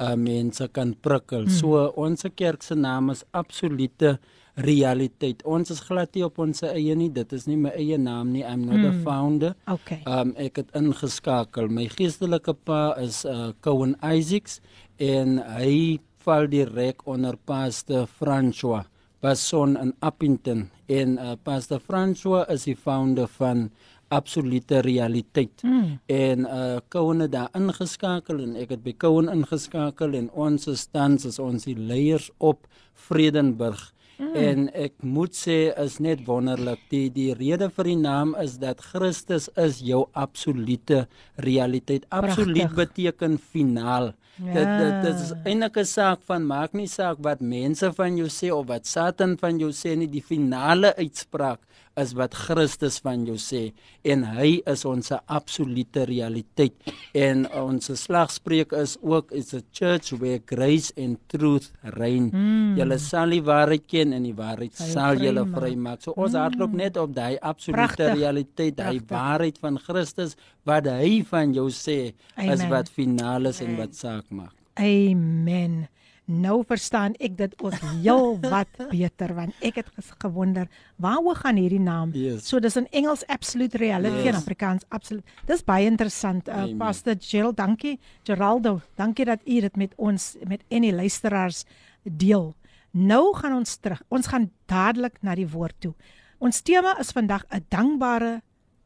uh, mense kan prikkel. Hmm. So ons kerk se naam is absolute realiteit. Ons is glad nie op ons eie nie. Dit is nie my eie naam nie. I'm not mm. a founder. Okay. Um ek het ingeskakel. My geestelike pa is uh Cowan Isaacs en hy val direk onder Pastor François Basson in Appington en uh, Pastor François is die founder van absolute realiteit. Mm. En uh Cowan het daar ingeskakel en ek het by Cowan ingeskakel en ons is tans is ons die leiers op Vredenburg. Mm. En ek moet sê is net wonderlik. Die die rede vir die naam is dat Christus is jou absolute realiteit. Absoluut Pragtig. beteken finaal. Ja. Dit dit dit is eintlik 'n saak van maak nie saak wat mense van jou sê of wat Satan van jou sê nie, die finale uitspraak is wat Christus van jou sê en hy is ons absolute realiteit en ons slagspreuk is ook is a church where grace and truth reign. Mm. Julle sal die waarheid ken en die waarheid Sal jou sal julle vrymaak. So ons Mm. hardloop net op daai absolute Pragtig. realiteit, daai waarheid van Christus wat hy van jou sê is Amen. wat finaal is en wat saak maak. Amen. Nou verstaan ek dit ook heel wat beter want ek het gewonder waaroor gaan hierdie naam. Yes. So dis in Engels absolute reality Yes. en Afrikaans absolute. Dis baie interessant. Uh, Amen. Pastor Gerald, dankie. Geraldo, dankie dat u dit met ons met enige luisteraars deel. Nou gaan ons terug. Ons gaan dadelik na die woord toe. Ons tema is vandag 'n dankbare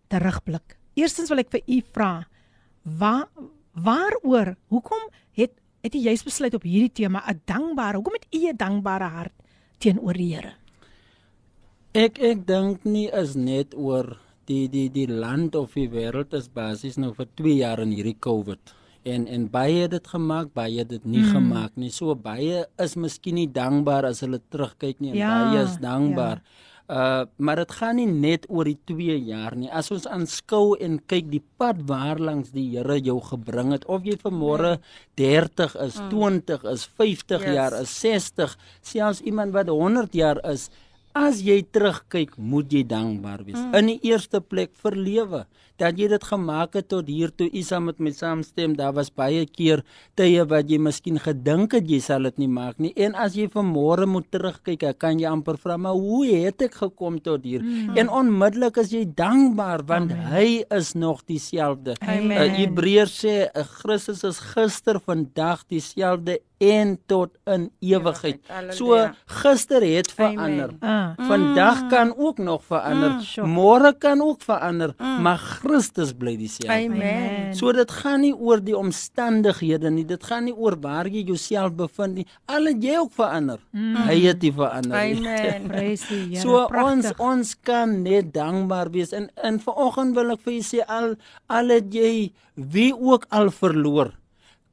terugblik. Eerstens wil ek vir u vra, waar waaroor, hoekom het het jy juist besluit op hierdie tema 'n dankbare, hoekom het u 'n dankbare hart teenoor die Here? Ek ek dink nie is net oor die die die land of die wêreld is basies nou vir 2 jaar in hierdie COVID. En en baie het dit gemaak, baie het dit nie Mm. gemaak nie. So baie is miskien nie dankbaar as hulle terugkyk nie en Ja, baie is dankbaar. Uh maar dit gaan nie net oor die 2 jaar nie. As ons aanskou en kyk die pad waarlangs die Here jou gebring het of jy vanmôre 30 is, Mm. 20 is, 50 Yes. jaar is, 60, selfs iemand wat 100 jaar is, As jy terugkyk, moet jy dankbaar wees. Mm. In die eerste plek vir lewe dat jy dit gemaak het tot hier toe. Saam met my saamstem. Daar was baie keer tye wat jy miskien gedink het jy sal dit nie maak nie. En as jy vanmôre moet terugkyk, kan jy amper vra, maar hoe het ek gekom tot hier? Mm. En onmiddellik is jy dankbaar want Amen. hy is nog dieselfde. Uh, Hebreërs sê uh, Christus is gister, vandag dieselfde en tot in ewigheid. Ewigheid. So gister het verander. Amen. Ah. Vandag kan ook nog verander. Mm, sure. Môre kan ook verander, Mm. maar Christus bly dieselfde. Amen. So dit gaan nie oor die omstandighede nie. Dit gaan nie oor waar jy jouself bevind nie. Al het jy ook verander. Mm. Hy het nie verander nie. Amen. Prys die Here. So ons Pragtig. ons kan net dankbaar wees en en vanoggend wil ek vir julle sê al al het jy wie ook al verloor.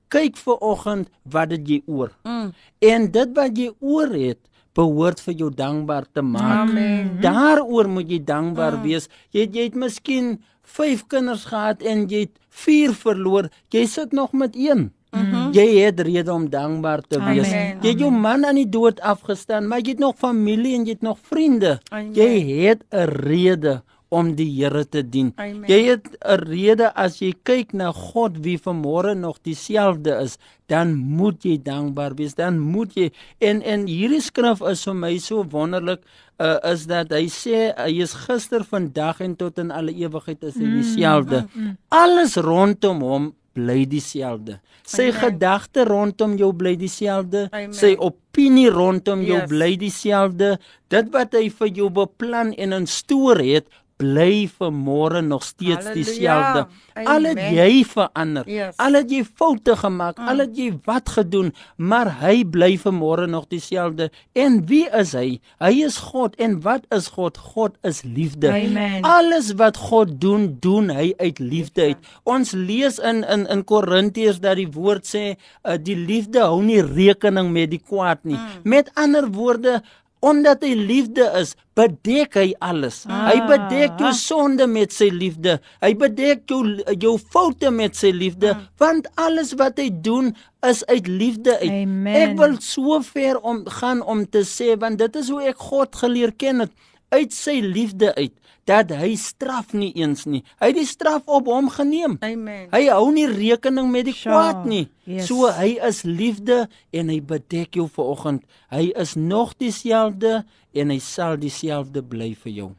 Kyk vanoggend wat het jy oor. Mm. En dit wat jy oor het behoort vir jou dankbaar te maak. Amen. Daaroor moet jy dankbaar Mm. wees. Jy jy het miskien 5 kinders gehad en jy het 4 verloor. Jy sit nog met 1. Mhm. Jy het rede om dankbaar te wees. Amen. Jy het jou man aan die dood afgestaan, maar jy het nog familie en jy het nog vriende. Amen. Jy het 'n rede om die Here te dien. Amen. Jy het 'n rede as jy kyk na God wie vanmôre nog dieselfde is, dan moet jy dankbaar wees. Dan moet jy en en hierdie skrif is vir my so wonderlik uh, is dat hy sê hy is gister, vandag en tot in alle ewigheid is hy dieselfde. mm, mm. Alles rondom hom bly dieselfde. Sy gedagte rondom jou bly dieselfde. Sy opinie rondom jou Yes. bly dieselfde. Dit wat hy vir jou beplan en in stoor het, bly vir môre nog steeds Halleluja. dieselfde. Al het jy verander, Yes. al het jy foute gemaak, Mm. al het jy wat gedoen, maar hy bly vir môre nog dieselfde. En wie is hy? Hy is God. En wat is God? God is liefde. Amen. Alles wat God doen, doen hy uit liefde uit. Ons lees in in in Korintiërs dat die woord sê uh, die liefde hou nie rekening met die kwaad nie. Mm. Met ander woorde Omdat hy liefde is, bedek hy alles. Ah. Hy bedek jou sonde met sy liefde. Hy bedek jou jou foute met sy liefde, mm. want alles wat hy doen is uit liefde uit. Amen. Ek wil so ver om gaan om te sê want dit is hoe ek God geleer ken het. Uit sy liefde uit dat hy straf nie eens nie. Hy het die straf op hom geneem. Amen. Hy hou nie rekening met die Sja, kwaad nie. yes. So hy is liefde en hy bedek jou vanoggend. Hy is nog dieselfde en hy sal dieselfde bly vir jou.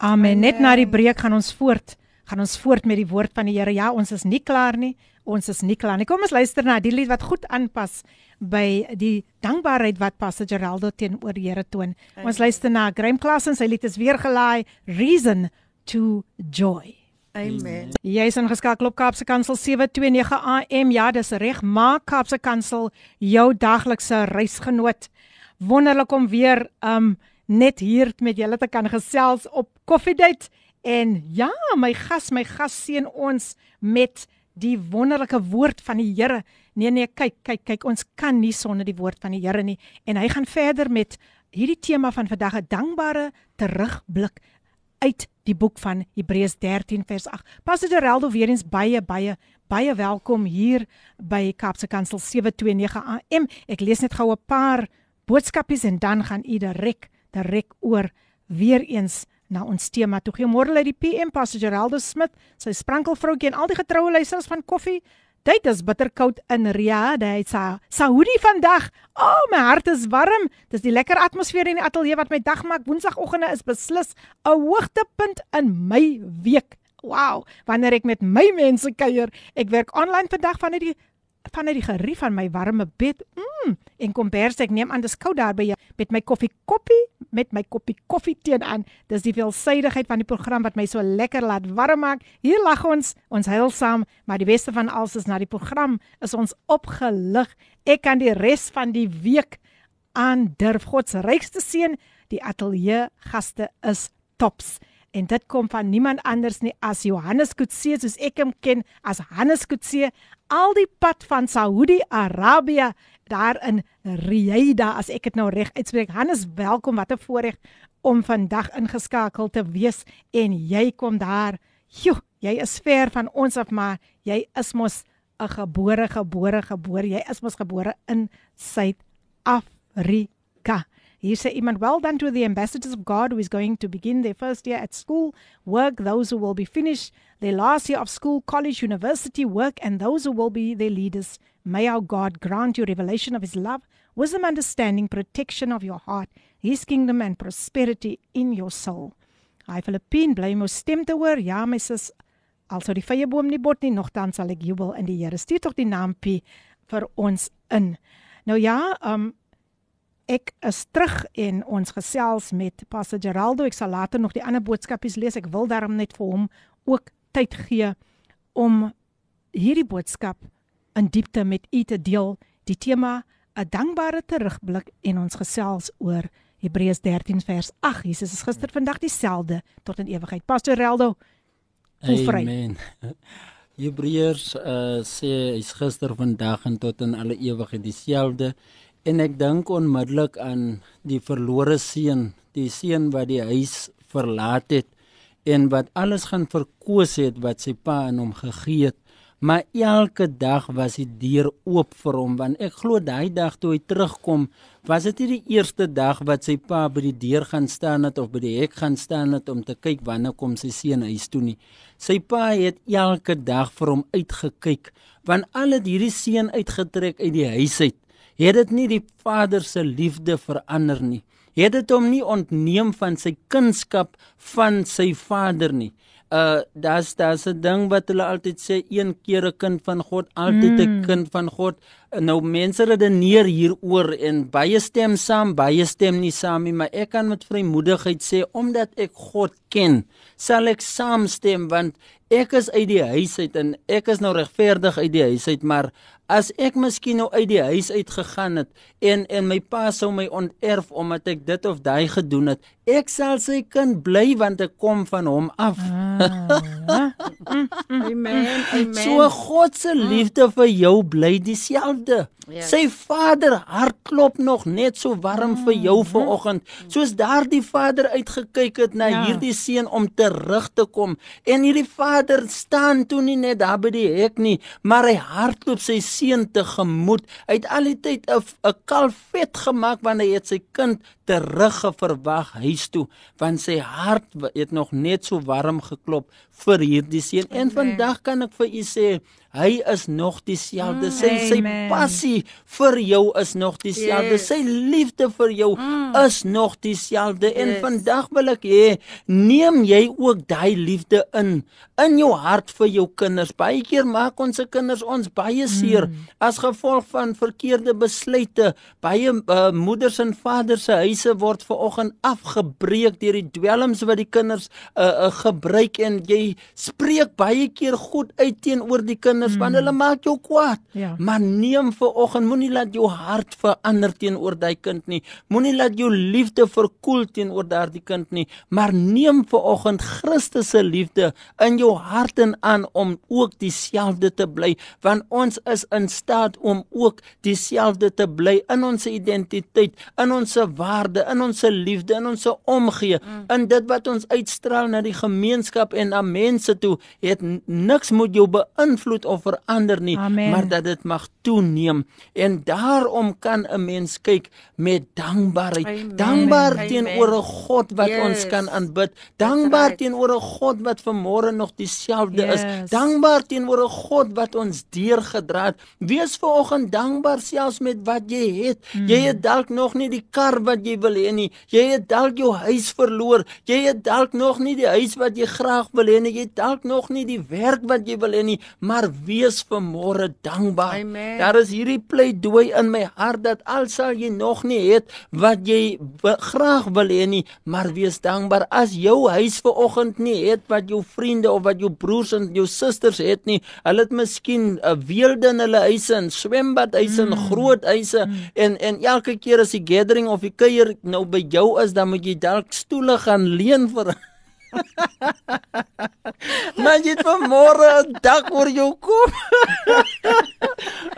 Amen. Net na die breek gaan ons voort. Gaan ons voort met die woord van die Here. Ja, ons is nie klaar nie. Ons is nie klaar nie. Kom ons luister na die lied wat goed aanpas by die dankbaarheid wat Pastor Geraldo teenoor die Here toon. Ons luister na Graham Classen, sy lied is weer gelaai Reason to Joy. Amen. Jy is ingeskakel op Kaapse Kansel 729 AM. Ja, dis reg. Maak Kaapse Kansel jou daglikse reisgenoot. Wonderlik om weer um net hier met julle te kan gesels op Coffee Date. En ja, my gas, my gas seën ons met die wonderlike woord van die Here. Nee nee, kyk, kyk, kyk, ons kan nie sonder die woord van die Here nie. En hy gaan verder met hierdie tema van vandag, 'n dankbare terugblik uit die boek van Hebreërs 13 vers 8. Pastor Geraldo weer eens baie baie baie welkom hier by Kaapse Kansel 729 AM. Ek lees net gou 'n paar boodskapies en dan gaan u direk direk oor weer eens na ons tema. Toe goeiemôre uit die PM Pastor Geraldo Smit, sy sprankelvroukie en al die getroue luisteraars van Koffie. Dit is bitterkoud in Riyadh. Dit is Saudi vandag. O, oh, my hart is warm. Dis die lekker atmosfeer in die ateljee wat my dag maak. Woensdagoggende is beslis 'n hoogtepunt in my week. Wow, wanneer ek met my mense kuier. Ek werk aanlyn vandag vanuit die vanuit die gerief van my warme bed. Mm, en kombers ek neem aan dis koud daar by jou met my koffie koppie met my koppie koffie teen aan. Dis die veelsidigheid van die program wat my so lekker laat warm maak. Hier lag ons, ons huil saam, maar die beste van alles is na die program is ons opgelig. Ek kan die res van die week aan durf God se rykste seën. Die ateljee gaste is tops. En dit kom van niemand anders nie as Johannes Kutse soos ek hom ken as Hannes Kutse al die pad van Saudi-Arabië daar in Riyadh as ek dit nou reg uitspreek. Hannes, welkom. Wat 'n voorreg om vandag ingeskakel te wees en jy kom daar. Joe, jy is ver van ons af, maar jy is mos 'n gebore gebore gebore. Jy is mos gebore in Suid-Afrika. Hier sê iemand, well done to the ambassadors of God who is going to begin their first year at school, work, those who will be finished their last year of school, college, university work, and those who will be their leaders. May our God grant you revelation of his love, wisdom, understanding, protection of your heart, his kingdom and prosperity in your soul. Hy Filippien bly my stem te hoor. Ja, my sis, also die vrye boom nie bot nie, nogtans sal ek jubel in die Here. Stuur tog die naampie vir ons in. Nou ja, um ek is terug en ons gesels met Pastor Geraldo. Ek sal later nog die ander boodskapies lees. Ek wil daarom net vir hom ook tyd gee om hierdie boodskap in diepte met u te deel. Die tema 'n dankbare terugblik en ons gesels oor Hebreërs 13 vers 8. Jesus is gister vandag dieselfde tot in ewigheid. Pastor Geraldo. voel vry. Amen. Hebreërs uh, sê hy's gister, vandag en tot in alle ewigheid dieselfde. En ek dink onmiddellik aan die verlore seun, die seun wat die huis verlaat het en wat alles gaan verkoos het wat sy pa aan hom gegee het. Maar elke dag was die deur oop vir hom want ek glo daai dag toe hy terugkom, was dit nie die eerste dag wat sy pa by die deur gaan staan het of by die hek gaan staan het om te kyk wanneer kom sy seun huis toe nie. Sy pa het elke dag vir hom uitgekyk want al het hierdie seun uitgetrek uit die huis uit het dit nie die vader se liefde verander nie. Het dit hom nie ontneem van sy kunskap van sy vader nie. Uh daar's daar's 'n ding wat hulle altyd sê een keer 'n kind van God, altyd 'n mm. kind van God. Nou mense redeneer hieroor en baie stem saam, baie stem nie saam nie, maar ek kan met vrymoedigheid sê omdat ek God ken, sal ek saamstem want ek is uit die huis uit en ek is nou regverdig uit die huis uit, maar as ek miskien nou uit die huis uit gegaan het en en my pa sou my onterf omdat ek dit of daai gedoen het, ek sal sy kind bly want ek kom van hom af. Ah. amen. Amen. So God se liefde vir jou bly dieselfde. loved Yes. Sy vader hart klop nog net so warm mm. vir jou mm. vanoggend. Soos daardie vader uitgekyk het na ja. hierdie seun om terug te kom. En hierdie vader staan toe nie net daar by die hek nie, maar hy hardloop sy seun tegemoet. Hy het al die tyd 'n 'n kalf vet gemaak wanneer hy het sy kind teruggeverwag huis toe, want sy hart het nog net so warm geklop vir hierdie seun. En vandag kan ek vir u sê Hy is nog dieselfde. Mm, sy sy passie vir jou is nog dieselfde. Yes. Sy liefde vir jou mm. is nog dieselfde. Yes. En vandag wil ek hê neem jy ook daai liefde in in jou hart vir jou kinders. Baie keer maak ons se kinders ons baie seer mm. as gevolg van verkeerde besluite. Baie uh, moeders en vaders se huise word vanoggend afgebreek deur die dwelms wat die kinders uh, uh, gebruik en jy spreek baie keer goed uit teenoor die kinders mm. want hulle maak jou kwaad. Ja. Maar neem vir oggend moenie laat jou hart verander teenoor daai kind nie. Moenie laat jou liefde verkoel teenoor daardie kind nie, maar neem vir oggend Christus se liefde in jou hart en aan om ook dieselfde te bly want ons is in staat om ook dieselfde te bly in ons identiteit, in ons waarde, in ons liefde, in ons omgee, mm. in dit wat ons uitstraal na die gemeenskap en na mense toe, het niks moet jou beïnvloed of verander nie, Amen. maar dat dit mag toeneem. En daarom kan 'n mens kyk met dankbaarheid. Amen. Dankbaar teenoor 'n God wat yes. ons kan aanbid. Dankbaar right. teenoor 'n God wat vanmôre nog dieselfde yes. is. Dankbaar teenoor 'n God wat ons deurgedra het. Wees vanoggend dankbaar selfs met wat jy het. Mm. Jy het dalk nog nie die kar wat jy wil hê nie. Jy het dalk jou huis verloor. Jy het dalk nog nie die huis wat jy graag wil hê nie. Jy het dalk nog nie die werk wat jy wil hê nie, maar wees vanmôre dankbaar. Amen. Daar is hierdie pleidooi in my hart dat al sal jy nog nie het wat jy graag wil hê nie, maar wees dankbaar as jou huis ver oggend nie het wat jou vriende of wat jou broers en jou susters het nie. Hulle het miskien 'n weelde in hulle huise en swembadhuise mm. en groot huise mm. en en elke keer as die gathering of die kuier nou by jou is, dan moet jy dalk stoele gaan leen vir Maar jy het vanmôre 'n dak oor jou kop.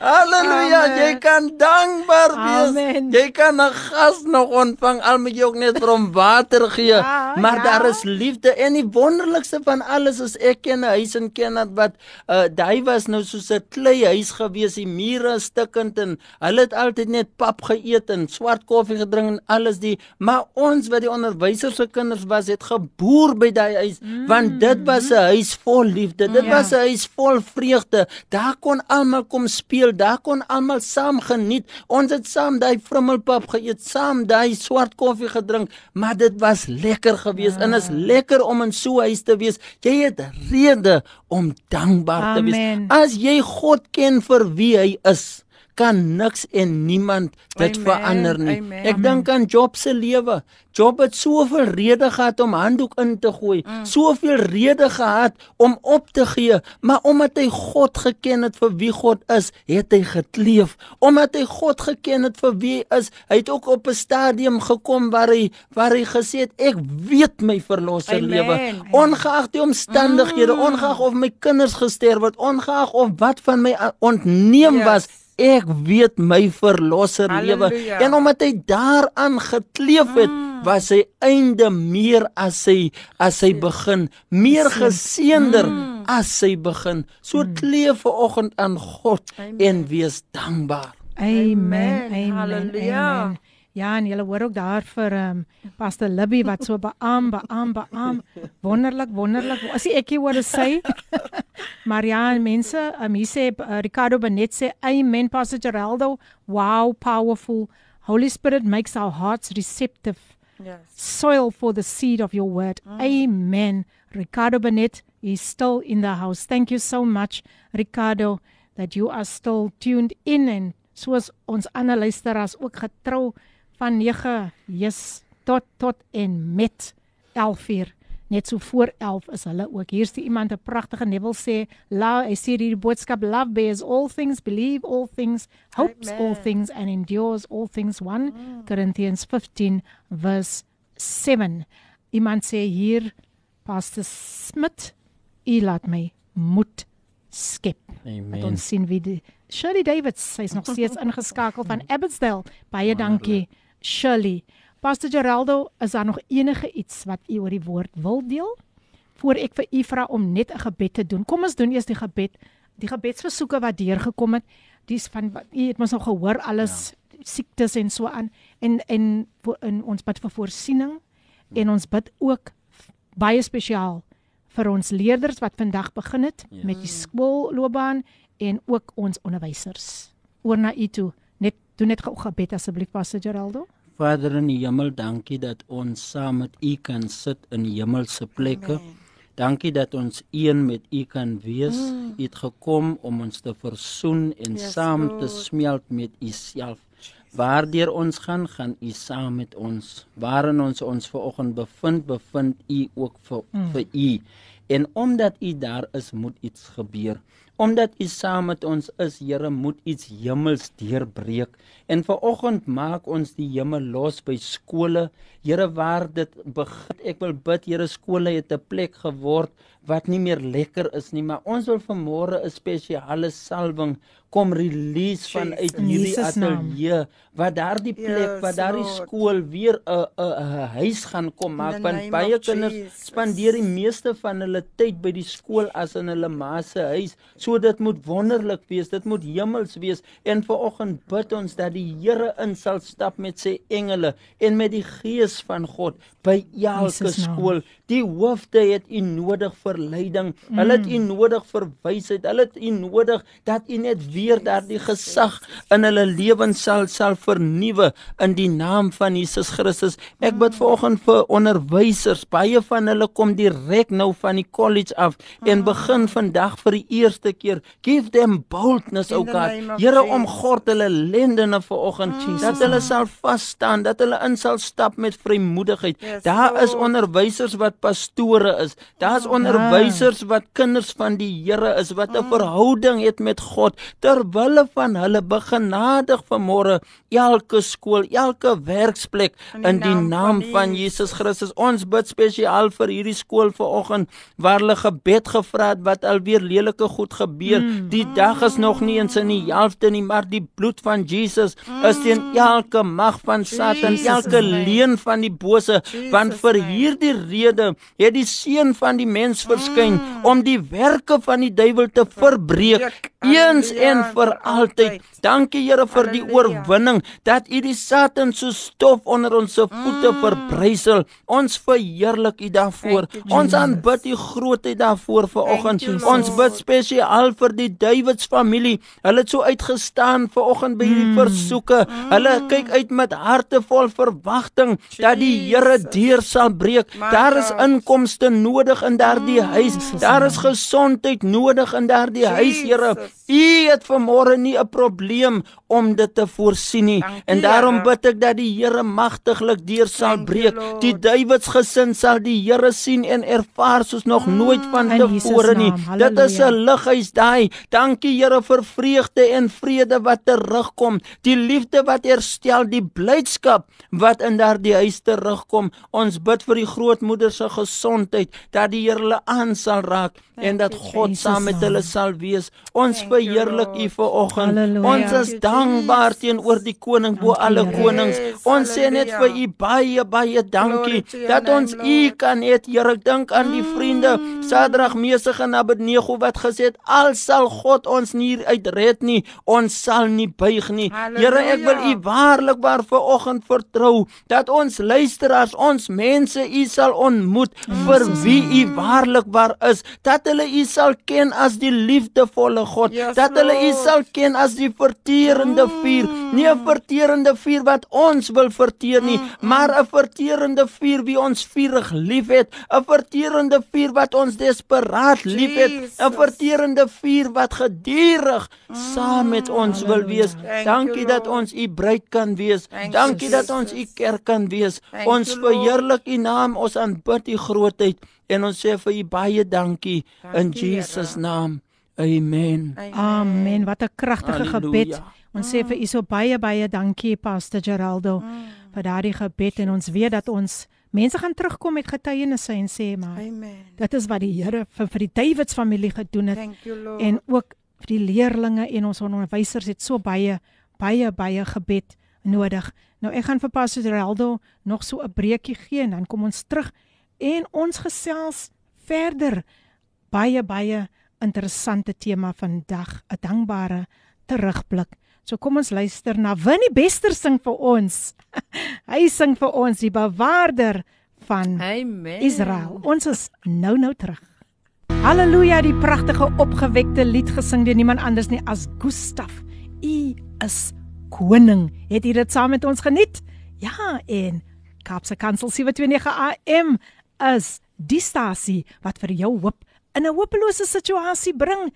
Halleluja, Amen. jy kan dankbaar wees. Amen. Jy kan 'n gas nog ontvang al moet jy ook net vir hom water gee. Ja, maar ja. daar is liefde en die wonderlikste van alles is ek ken 'n huis in Kenad wat uh daai was nou soos 'n klei huis gewees, die mure stukkend en hulle het altyd net pap geëet en swart koffie gedrink en alles die maar ons wat die onderwysers se kinders was het geboer by daai huis mm. want dit was 'n huis vol liefde. Dit ja. was 'n huis vol vreugde. Daar kon almal kom speel, daar kon almal saam geniet. Ons het saam daai vrummelpap geëet, saam daai swart koffie gedrink, maar dit was lekker geweest ja. en is lekker om in so 'n huis te wees. Jy het rede om dankbaar Amen. te wees. As jy God ken vir wie hy is, kan niks en niemand dit Amen. verander nie. Amen. Ek dink aan Job se lewe. Job het soveel redes gehad om handdoek in te gooi, mm. soveel redes gehad om op te gee, maar omdat hy God geken het vir wie God is, het hy gekleef. Omdat hy God geken het vir wie hy is, hy het ook op 'n stadium gekom waar hy waar hy gesê het ek weet my verlosser lewe. Ongeag die omstandighede, mm. ongeag of my kinders gesterf het, ongeag of wat van my ontneem yes. was, ek weet my verlosser lewe en omdat hy daaraan gekleef het mm. was sy einde meer as sy as sy begin meer geseënder mm. as sy begin so mm. kleef ver oggend aan God Amen. en wees dankbaar amen amen haleluja amen. Ja, en jy hoor ook daar vir ehm um, Pastor Libby wat so beam, beam, beam. Wonderlik, wonderlik. As ek hier hoor sê. maar ja, mense, um, hier sê uh, Ricardo Benet sê amen Pastor Geraldo. Wow, powerful. Holy Spirit makes our hearts receptive. Yes. Soil for the seed of your word. Mm. Amen. Ricardo Benet is still in the house. Thank you so much Ricardo that you are still tuned in and soos ons ander luisteraars ook getrou van 9 jis tot tot en met 11 uur net so voor 11 is hulle ook hier's die iemand 'n pragtige nebel sê la I see die boodskap love bears all things believe all things hopes Amen. all things and endures all things 1 mm. Corinthians 15 verse 7 iemand sê hier pastor Smit u laat my moed skep. Amen. Dat ons sien wie die Shirley Davids, sy's nog steeds ingeskakel van Abbotsdale. Baie dankie Shirley. Pastor Geraldo, is daar nog enige iets wat u oor die woord wil deel? Voor ek vir u vra om net 'n gebed te doen. Kom ons doen eers die gebed. Die gebedsversoeke wat deurgekom het, dis van wat u het mos al gehoor alles ja. siektes en so aan en en in ons bid vir voorsiening en ons bid ook baie spesiaal vir ons leerders wat vandag begin het ja. met die skoolloopbaan en ook ons onderwysers. Oor na u toe. Doen net gou gebed asseblief Pastor Geraldo. Vader in die hemel, dankie dat ons saam met U kan sit in hemelse plekke. Amen. Dankie dat ons een met U kan wees. Mm. U het gekom om ons te versoen en yes, saam Lord. te smelt met U self. Waardeur ons gaan, gaan U saam met ons. Waarin ons ons vanoggend bevind, bevind U ook vir mm. vir U. En omdat U daar is, moet iets gebeur. Omdat U saam met ons is, Here, moet iets hemels deurbreek. En vanoggend maak ons die hemel los by skole. Here, waar dit begin, ek wil bid, Here, skole het 'n plek geword wat nie meer lekker is nie, maar ons wil vanmôre 'n spesiale salwing kom release van uit hierdie ateljee wat daardie plek yes, wat daardie skool weer 'n 'n huis gaan kom maak want baie kinders spandeer die meeste van hulle tyd by die skool as in hulle ma se huis so dit moet wonderlik wees dit moet hemels wees. En vanoggend bid ons dat die Here in sal stap met sy engele en met die gees van God by elke skool die hoofde het u nodig vir leiding mm. hulle het u nodig vir wysheid hulle het u nodig dat u net weer daardie gesag in hulle lewens sal sal vernuwe in die naam van Jesus Christus. Ek bid vanoggend vir onderwysers. Baie van hulle kom direk nou van die college af en begin vandag vir die eerste keer. Give them boldness, O God. Here omgord hulle lendene vanoggend dat hulle sal vas staan, dat hulle in sal stap met vrymoedigheid. Daar is onderwysers wat pastore is. Daar's onderwysers wat kinders van die Here is wat 'n verhouding het met God ter wille van hulle begenadig vanmôre elke skool, elke werksplek in die, naam, van, Jesus Christus. Ons bid spesiaal vir hierdie skool vanoggend waar hulle gebed gevra het wat alweer lelike goed gebeur. Mm. Die dag is nog nie eens in die helfte nie, maar die bloed van Jesus mm. is teen elke mag van Satan, elke leuen van die bose, want vir hierdie rede het die seun van die mens verskyn mm. om die werke van die duiwel te verbreek eens en vir altyd. Dankie Here vir die oorwinning dat U die Satan so stof onder ons voete mm. verbrysel. Ons verheerlik U daarvoor. Ons aanbid U grootheid daarvoor vanoggend. Ons bid spesiaal vir die Davids familie. Hulle het so uitgestaan vanoggend by hierdie mm. versoeke. Hulle mm. kyk uit met harte vol verwagting dat die Here deur sal breek. Daar is inkomste nodig in daardie huis. Daar is gesondheid nodig in daardie huis, Here. U het vanmôre nie 'n probleem om dit te voorsien nie. En daarom bid ek dat die Here magtiglik deur sal breek. Die Davids gesin sal die Here sien en ervaar soos nog mm, nooit van tevore nie. Dit is 'n lighuis daai. Dankie Here vir vreugde en vrede wat terugkom. Die liefde wat herstel, die blydskap wat in daardie huis terugkom. Ons bid vir die grootmoeder se gesondheid dat die Here hulle aan sal raak en dat God saam met hulle sal wees. Ons verheerlik U vanoggend. Ons is dankbaar teenoor die koning bo alle konings. Ons sê net vir U baie baie dankie dat ons U kan hê. Here, ek dink aan die vriende Sadrag, Mesig en Abednego wat gesê het al sal God ons nie uitred nie, ons sal nie buig nie. Here, ek wil U waarlik waar vanoggend vertrou dat ons luisteraars, ons mense U sal ontmoet vir wie U waarlik waar is, dat hulle U sal ken as die liefdevolle God, dat hulle U sal ken as die verterende vuur, nie 'n verterende vuur wat ons wil verteer nie, maar 'n verterende vuur wie ons vurig liefhet, 'n verterende vuur wat ons desperaat liefhet, 'n verterende vuur wat gedurig saam met ons wil wees. Dankie dat ons U bruid kan wees. Dankie dat ons U kerk kan wees. Ons verheerlik U naam, ons aanbid U grootheid en ons sê vir U baie dankie in Jesus naam. Amen. Amen. Wat 'n kragtige gebed. Ons sê vir u so baie baie dankie Pastor Geraldo mm. vir daardie gebed en ons weet dat ons mense gaan terugkom met getuienisse en sê maar Amen. dit is wat die Here vir, vir die Davids familie gedoen het Thank you Lord. en ook vir die leerlinge en ons onderwysers het so baie baie baie gebed nodig. Nou ek gaan vir Pastor Geraldo nog so 'n breekie gee en dan kom ons terug en ons gesels verder. Baie baie interessante tema vandag, 'n dankbare terugblik. So kom ons luister na Winnie Bester sing vir ons. Hy sing vir ons die bewaarder van Amen. Israel. Ons is nou nou terug. Halleluja, die pragtige opgewekte lied gesing deur niemand anders nie as Gustaf. U is koning. Het jy dit saam met ons geniet? Ja, en Kaapse Kansel 729 AM is die stasie wat vir jou hoop in 'n hopelose situasie bring.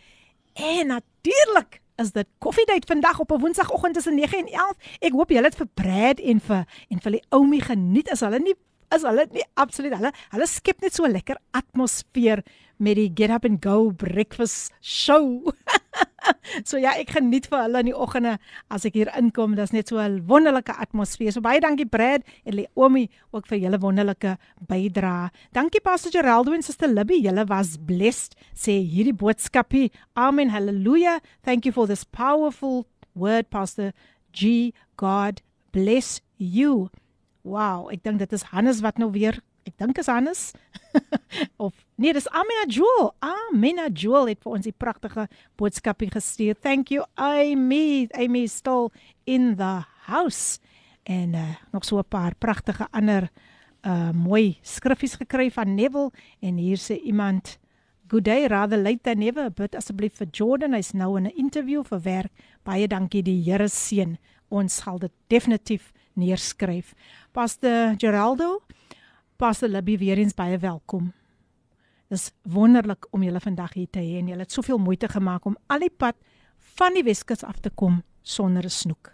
En natuurlik is dit koffiedייט vandag op 'n woensdagoggend tussen 9 en 11. Ek hoop julle het vir Brad en vir en vir die oumie geniet. Is hulle nie is hulle nie absoluut hulle hulle skep net so 'n lekker atmosfeer met die get up and go breakfast show. so ja, ek geniet vir hulle in die oggende as ek hier inkom. Dit's net so 'n wonderlike atmosfeer. So baie dankie Brad en Leomi ook vir julle wonderlike bydrae. Dankie Pastor Geraldo en Suster Libby. Julle was blessed. Sê hierdie boodskapie. Amen. Hallelujah. Thank you for this powerful word Pastor G. God bless you. Wow, ek dink dit is Hannes wat nou weer, ek dink is Hannes. of nee, dis Amina Jewel. Amina Jewel het vir ons die pragtige boodskapie gestuur. Thank you Amy. Amy is still in the house. En uh, nog so 'n paar pragtige ander uh mooi skriffies gekry van Neville en hier sê iemand Good day, rather late than never. But asseblief vir Jordan, hy's nou in 'n interview vir werk. Baie dankie die Here seën. Ons sal dit definitief neerskryf. Pastor Geraldo, Pastor Libby weer eens baie welkom. Dis wonderlik om julle vandag hier te hê en julle het soveel moeite gemaak om al die pad van die Weskus af te kom sonder 'n snoek.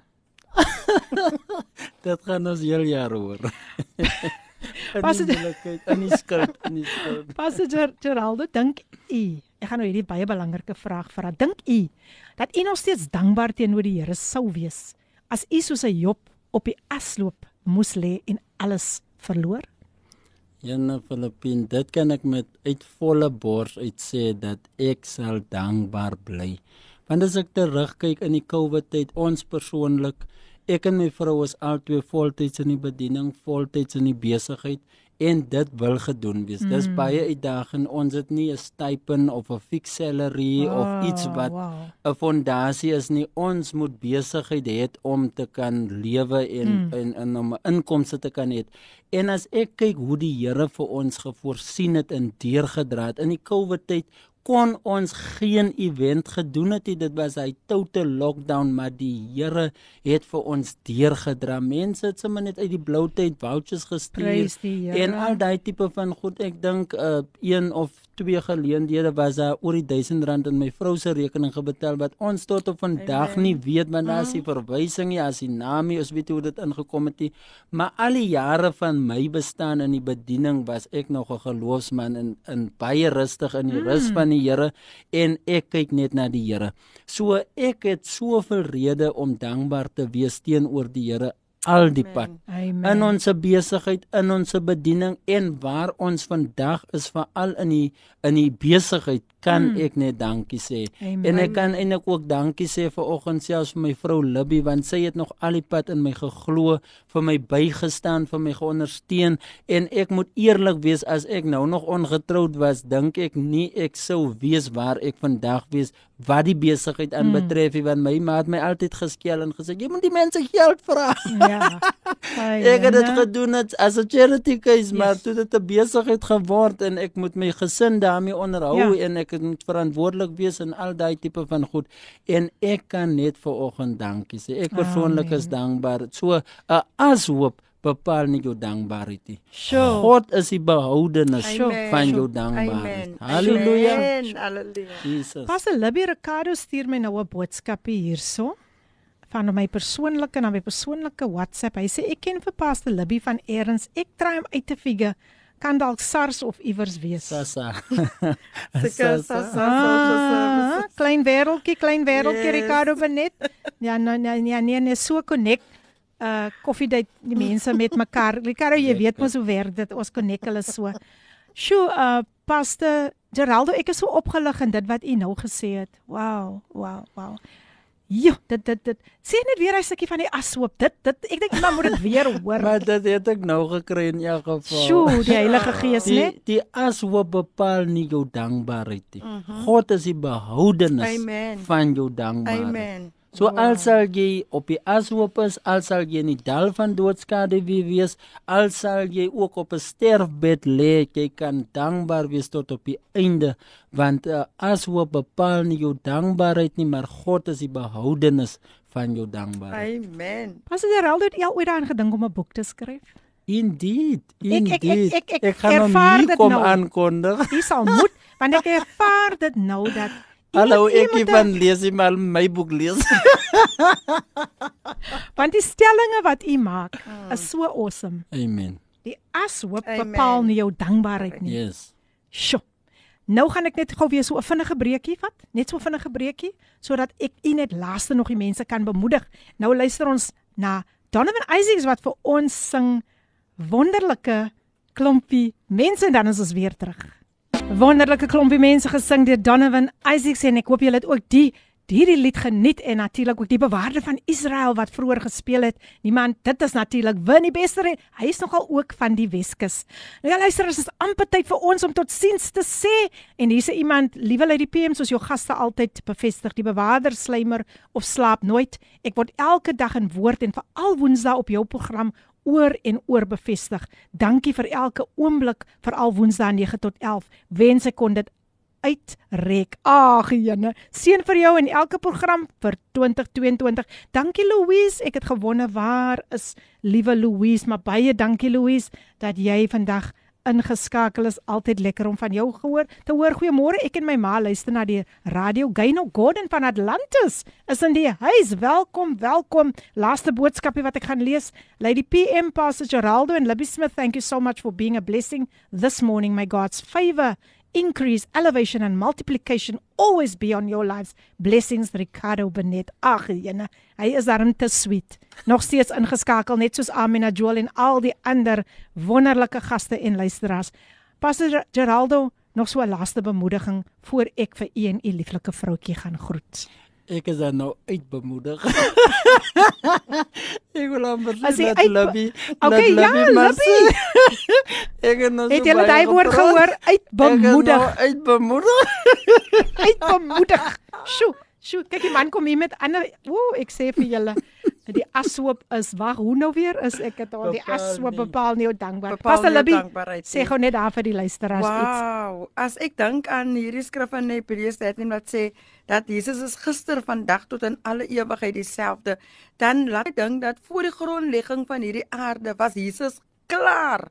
Dit gaan ons heel jaar hoor. Dit- in die skuld in die skuld. Pastor Ger Geraldo, dink u, ek gaan nou hierdie baie belangrike vraag vra. Dink u dat u nog steeds dankbaar teenoor die Here sou wees as u soos 'n Job op die asloop moes lê en alles verloor? Jana Filippin, dit kan ek met uit volle bors uit sê dat ek sal dankbaar bly. Want as ek terugkyk in die COVID tyd, ons persoonlik, ek en my vrou is albei voltyds in die bediening, voltyds in die besigheid en dit wil gedoen wees. Mm. Dis baie uitdagend. Ons het nie 'n stipend of 'n fixed salary oh, of iets wat 'n wow. fondasie is nie. Ons moet besigheid hê om te kan lewe en Mm. en en om 'n inkomste te kan hê. En as ek kyk hoe die Here vir ons gevoorsien het en deurgedra het in die COVID tyd kon ons geen event gedoen het nie. Dit was hy total lockdown, maar die Here het vir ons deurgedra. Mense het sommer net uit die blou tyd vouchers gestuur die en al daai tipe van goed. Ek dink uh een of twee geleenthede was daar oor die 1000 rand in my vrou se rekening gebetaal wat ons tot op vandag nie weet want daar is die verwysing nie, as die naam nie, ons weet hoe dit ingekom het nie. Maar al die jare van my bestaan in die bediening was ek nog 'n geloofsman en in baie rustig in die rus van die Here en ek kyk net na die Here. So ek het soveel rede om dankbaar te wees teenoor die Here al die pad Amen. in ons besigheid, in ons bediening en waar ons vandag is veral in die in die besigheid kan mm. ek net dankie sê. Amen. En ek kan eintlik ook dankie sê vir oggend selfs vir my vrou Libby want sy het nog al die pad in my geglo, vir my bygestaan, vir my geondersteun en ek moet eerlik wees as ek nou nog ongetroud was, dink ek nie ek sou wees waar ek vandag wees wat die besigheid aan Mm. betref nie want my ma het my altyd geskel en gesê jy moet die mense geld vra. Ja. Ai, Ek het dit gedoen het as 'n charity case, maar Yes. toe dit 'n besigheid geword en ek moet my gesin daarmee onderhou Ja. en ek moet verantwoordelik wees in al daai tipe van goed en ek kan net vir oggend dankie sê. Ek persoonlik is dankbaar. So 'n ashoop bepaal nie jou dankbaarheid nie. Sure. God is die behoudenis Sure. van jou Amen. dankbaarheid. Halleluja. Amen. Halleluja. Jesus. Pastor Libby Ricardo stuur my nou 'n boodskapie hierso van my persoonlike na my persoonlike WhatsApp. Hy sê ek ken vir Pastor Libby van Erns. Ek try om uit te figure kan dalk SARS of iewers wees. Sasa. Seker sasa Ah, sasa. klein wêreldjie, klein wêreldjie Yes. Ricardo Benet. Ja, nee nee nee, nee so connect uh koffiedייט die mense met mekaar. Ricardo, jy weet mos hoe werk dit. Ons connect hulle so. Sjoe, uh Pastor Geraldo, ek is so opgelig in dit wat u nou gesê het. Wow, wow, wow. Ja, dit dit dit. Sien net weer 'n stukkie van die ashoop. Dit dit ek dink iemand moet dit weer hoor. Maar dit het ek nou gekry in elk geval. Sjoe, die Heilige Gees, die, né? Die ashoop bepaal nie jou dankbaarheid nie. Mm -hmm. God is die behoudenis Amen. van jou dankbaarheid. Amen. So wow. al sal jy op die ashoop is, al sal jy in die dal van doodskade wie wees, al sal jy ook op 'n sterfbed lê, jy kan dankbaar wees tot op die einde, want uh, ashoop bepaal nie jou dankbaarheid nie, maar God is die behoudenis van jou dankbaarheid. Amen. Pastor Geraldo het al ooit daaraan gedink om 'n boek te skryf? Indeed, ek- indeed. ek- ek- ek ek gaan hom hier dit kom nou. aankondig. Jy sal moet, want ek ervaar dit nou dat Hallo, ek iemand- van lees jy maar my boek lees. Want die stellings wat u maak is so awesome. Amen. Die ashoop Amen. bepaal nie jou dankbaarheid nie. Yes. Sjoe. Nou gaan ek net gou weer so 'n vinnige breekie vat, net so 'n vinnige breekie sodat ek u net laaste nog die mense kan bemoedig. Nou luister ons na Donovan Isaacs wat vir ons sing wonderlike klompie mense en dan is ons weer terug. Wonderlike klompie mense gesing deur Donovan Isaacs en ek hoop julle het ook die hierdie lied geniet en natuurlik ook die bewaarde van Israel wat vroeër gespeel het. Niemand, dit is natuurlik Winnie Bester. Hy is nogal ook van die Weskus. Nou ja, luister, dit is amper tyd vir ons om totsiens te sê en hier's iemand, liewe lady PM, soos jou gaste altyd bevestig, die bewaarder slymer of slaap nooit. Ek word elke dag in woord en veral Woensdae op jou program oor en oor bevestig. Dankie vir elke oomblik, veral Woensdae 9 tot 11. Wens ek kon dit uitrek. Ag, jene. Seën vir jou in elke program vir 2022. Dankie Louise, ek het gewonder waar is liewe Louise, maar baie dankie Louise dat jy vandag ingeskakel is. Altyd lekker om van jou gehoor te hoor. Goeiemôre. Ek en my ma luister na die radio. Gaino Gordon van Atlantis is in die huis. Welkom, welkom. Laaste boodskapie wat ek gaan lees. Lady PM Pastor Geraldo and Libby Smith, thank you so much for being a blessing this morning. May God's favor increase, elevation and multiplication always be on your lives. Blessings Ricardo Benet. Ag, jene, hy is daarin te sweet. Nog steeds ingeskakel net soos Amina Joel en al die ander wonderlike gaste en luisteraars. Pastor Geraldo, nog so 'n laaste bemoediging voor ek vir u en u lieflike vroutjie gaan groet. Ek is dan nou uitbemoedig. ek wil sê jy dat uit- Libby, Okay, ja, sê- Ek het nou so Het jy daai woord gehoor? Ek is Uitbemoedig. nou uitbemoedig. Uitbemoedig. Sjoe, sjoe, kyk die man kom hier met ander Ooh, ek sê vir julle, die ashoop is wag, hoe nou weer is ek het al die ashoop nie. bepaal nie dankbaar. Pas Libby. dankbaarheid Sê gou net daar vir die luisteraars iets. Wow, as ek dink aan hierdie skrif in Hebreërs 13 wat sê dat Jesus is gister, vandag tot in alle ewigheid dieselfde, dan laat ek dink dat voor die grondlegging van hierdie aarde was Jesus klaar.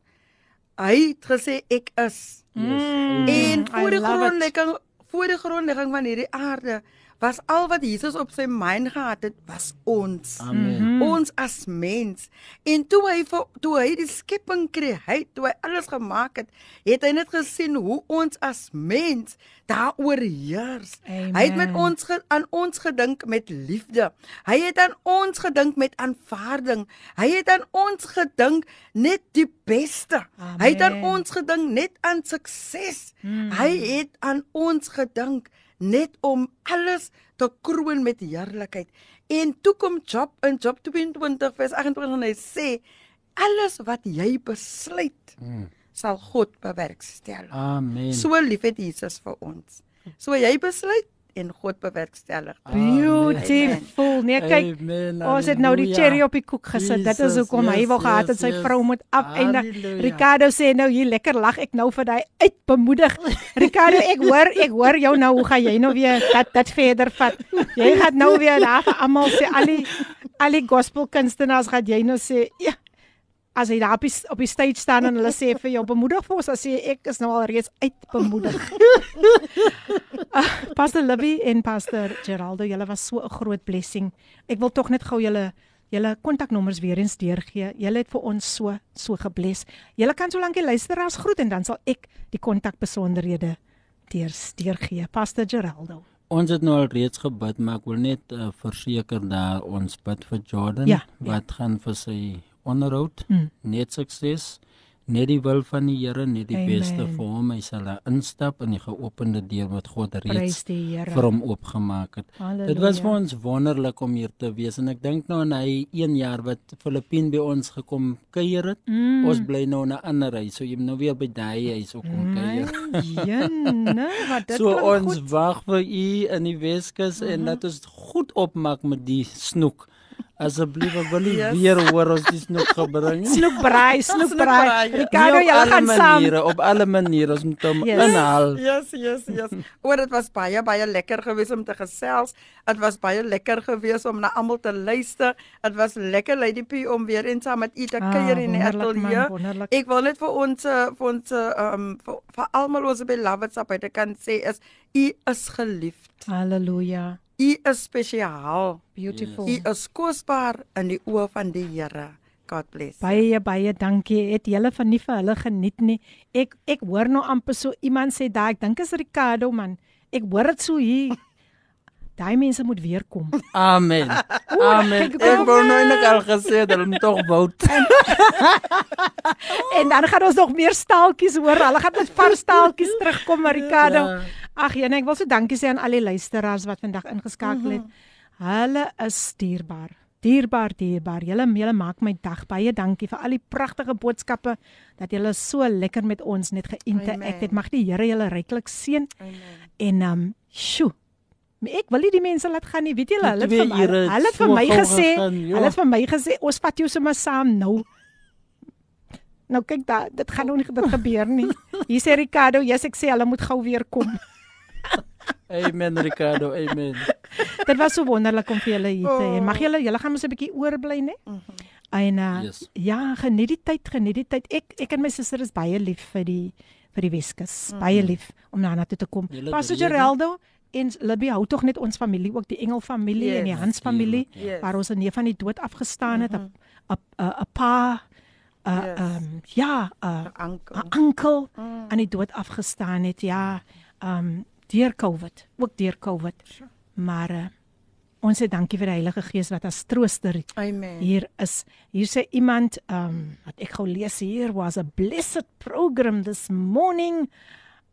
Hy het gesê ek is. Mm, En voor die grondlegging voor die grondlegging van hierdie aarde was al wat Jesus op sy mind gehad het was ons. Amen. Mhm. Ons as mens. En toe hy toe hy die skepping skei, toe hy alles gemaak het, het hy net gesien hoe ons as mens daaroor heers. Hy het met Amen. ons ge, aan ons gedink met liefde. Hy het aan ons gedink met aanvaarding. Hy het aan ons gedink net die beste. Hy het aan Amen. ons gedink net aan sukses. Mm. Hy het aan ons gedink net om alles te kroon met heerlikheid. En toe kom Job in Job 22 vers 28 en hy sê alles wat jy besluit Mm. sal God bewerkstellig. Amen. So lief het Jesus vir ons. So jy besluit en God bewerkstellig. Beautiful. Nee, kyk. Amen, Ons het nou die cherry op die koek gesit. Dit is Jesus, hoekom hy yes, wou gehad het yes, sy yes. vrou moet afeindig. Halleluja. Ricardo sê nou hier lekker lag ek nou vir daai uitbemoedig. Ricardo, ek hoor, ek hoor jou nou. Hoe gaan jy nou weer dat dat verder vat? Jy gaan nou weer daar vir almal sê al die al die gospel kunstenaars gaan jy nou sê, ja. As hy daar op die, op die stage staan en hulle sê vir jou bemoedig vir ons, sê jy, ek is nou al reeds uitbemoedig. uh, Pastor Libby en Pastor Geraldo, julle was so 'n groot blessing. Ek wil tog net gou julle julle kontaknommers weer eens deurgee. Julle het vir ons so so gebless. Julle kan solank die luisteraars groet en dan sal ek die kontakbesonderhede deur deurgee. Pastor Geraldo. Ons het nou al reeds gebid, maar ek wil net uh, verseker daar ons bid vir Jordan Ja, wat gaan vir sy onderhoud Mm. net sukses. Net die wil van die Here, net die Amen. beste vir hom. Hy sal daar instap in die geopende deur wat God reeds vir hom oopgemaak het. Dit was vir ons wonderlik om hier te wees en ek dink nou aan hy 1 jaar wat Filippien by ons gekom kuier het. Mm. Ons bly nou in 'n ander huis, so jy moet nou weer by daai huis ook kom kuier. Jenne, wat dit So ons wag vir u in die Weskus mm -hmm. en laat ons goed opmaak met die snoek. Asseblief ek wil nie Yes. weer hoor ons die snoek gebring. nie. Snoekbraai, snoekbraai. Nie Ricardo, alle gaan saam. op alle maniere ons moet hom Yes. inhaal. Yes, yes, yes. Oor dit was baie baie lekker geweest om te gesels. Dit was baie lekker geweest om na almal te luister. Dit was lekker Lady P om weer eens saam met u te Ah, kuier in die ateljee. Ek wil net vir ons eh, vir ons um vir, vir almal ons beloveds op uit kan sê is u is geliefd. Halleluja. U is spesiaal. Beautiful. U is kosbaar in die oë van die Here. God bless. Baie baie dankie. Het julle van nie vir hulle geniet nie. Ek ek hoor nou amper so iemand sê daai ek dink is Ricardo man. Ek hoor dit so hier. Daai mense moet weer kom. Amen. Oeh, Amen. kyk, Ek wou nou net al gesê dat hulle tog wou. en dan gaan ons nog meer staaltjies hoor. Hulle gaan met vars staaltjies terugkom, Ricardo. Ja. Ag ja, nee, ek wil so dankie sê aan al die luisteraars wat vandag ingeskakel het. Hulle is dierbaar. Dierbaar, dierbaar. Julle julle maak my dag. Baie dankie vir al die pragtige boodskappe dat julle so lekker met ons net geïnteract het. Mag die Here julle ryklik seën. Amen. En ehm um, sjoe. Maar ek wil nie die mense laat gaan nie. Weet julle, hulle het vir my hulle het vir my gesê, gegaan, ja. hulle het vir my gesê ons vat jou sommer saam nou. Nou kyk da, dit gaan nou nie dit gebeur nie. Hier sê Ricardo, yes ek sê hulle moet gou weer kom. Amen Ricardo. Amen. dit was so wonderlik om vir julle hier te hê. Mag julle julle gaan mos 'n bietjie oorbly, né? En uh, Yes. ja, geniet die tyd, geniet die tyd. Ek ek en my suster is baie lief vir die vir die Weskus. Mhm. Baie lief om na na toe te kom. Pastor drie, Geraldo en Libby hou tog net ons familie ook die Engel familie en die Yes. Hans familie Yes. waar ons 'n neef van die dood afgestaan het, 'n Mhm. 'n 'n 'n pa 'n Yes. ehm ja, 'n Ankel. 'n ankel Mm. aan die dood afgestaan het. Ja, ehm deur COVID, ook deur COVID. Maar uh, ons sê dankie vir die Heilige Gees wat as trooster Amen. hier is. Hier sê iemand ehm um, wat ek gou lees hier was a blessed program this morning.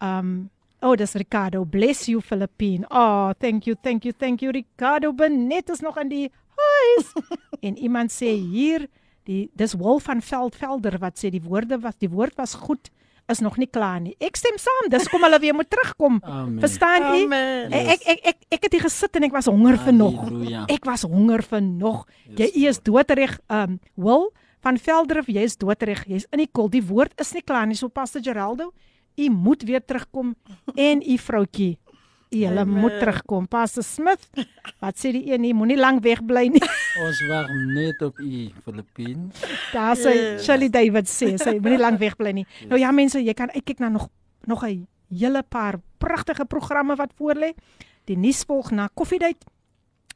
Um Oh, dis Ricardo. Bless you Philippine. Oh, thank you, thank you, thank you Ricardo. Benet is nog aan die huis. en iemand sê hier die dis Wolf van Veldvelder wat sê die woorde was die woord was goed is nog nie klaar nie. Ek stem saam. Dis kom hulle weer moet terugkom. Amen. Verstaan u? Amen. Ek, ek ek ek ek het hier gesit en ek was honger vir nog. Ek was honger vir nog. Jy Yes, u is doodreg. Um wil van Veldrif, jy is doodreg. Jy's in die kol. Die woord is nie klaar nie. So Pastor Geraldo, u moet weer terugkom en u vroutjie. U hulle Amen. moet terugkom. Pastor Smith, wat sê die een? Jy moenie lank weg bly nie. Ons wag net op u Filippin. Daar sê Yes. Shirley David sê, sy moenie lank weg bly nie. Nou ja mense, jy kan uitkyk na nog nog 'n hele paar pragtige programme wat voorlê. Die nuus volg na Koffiedייט.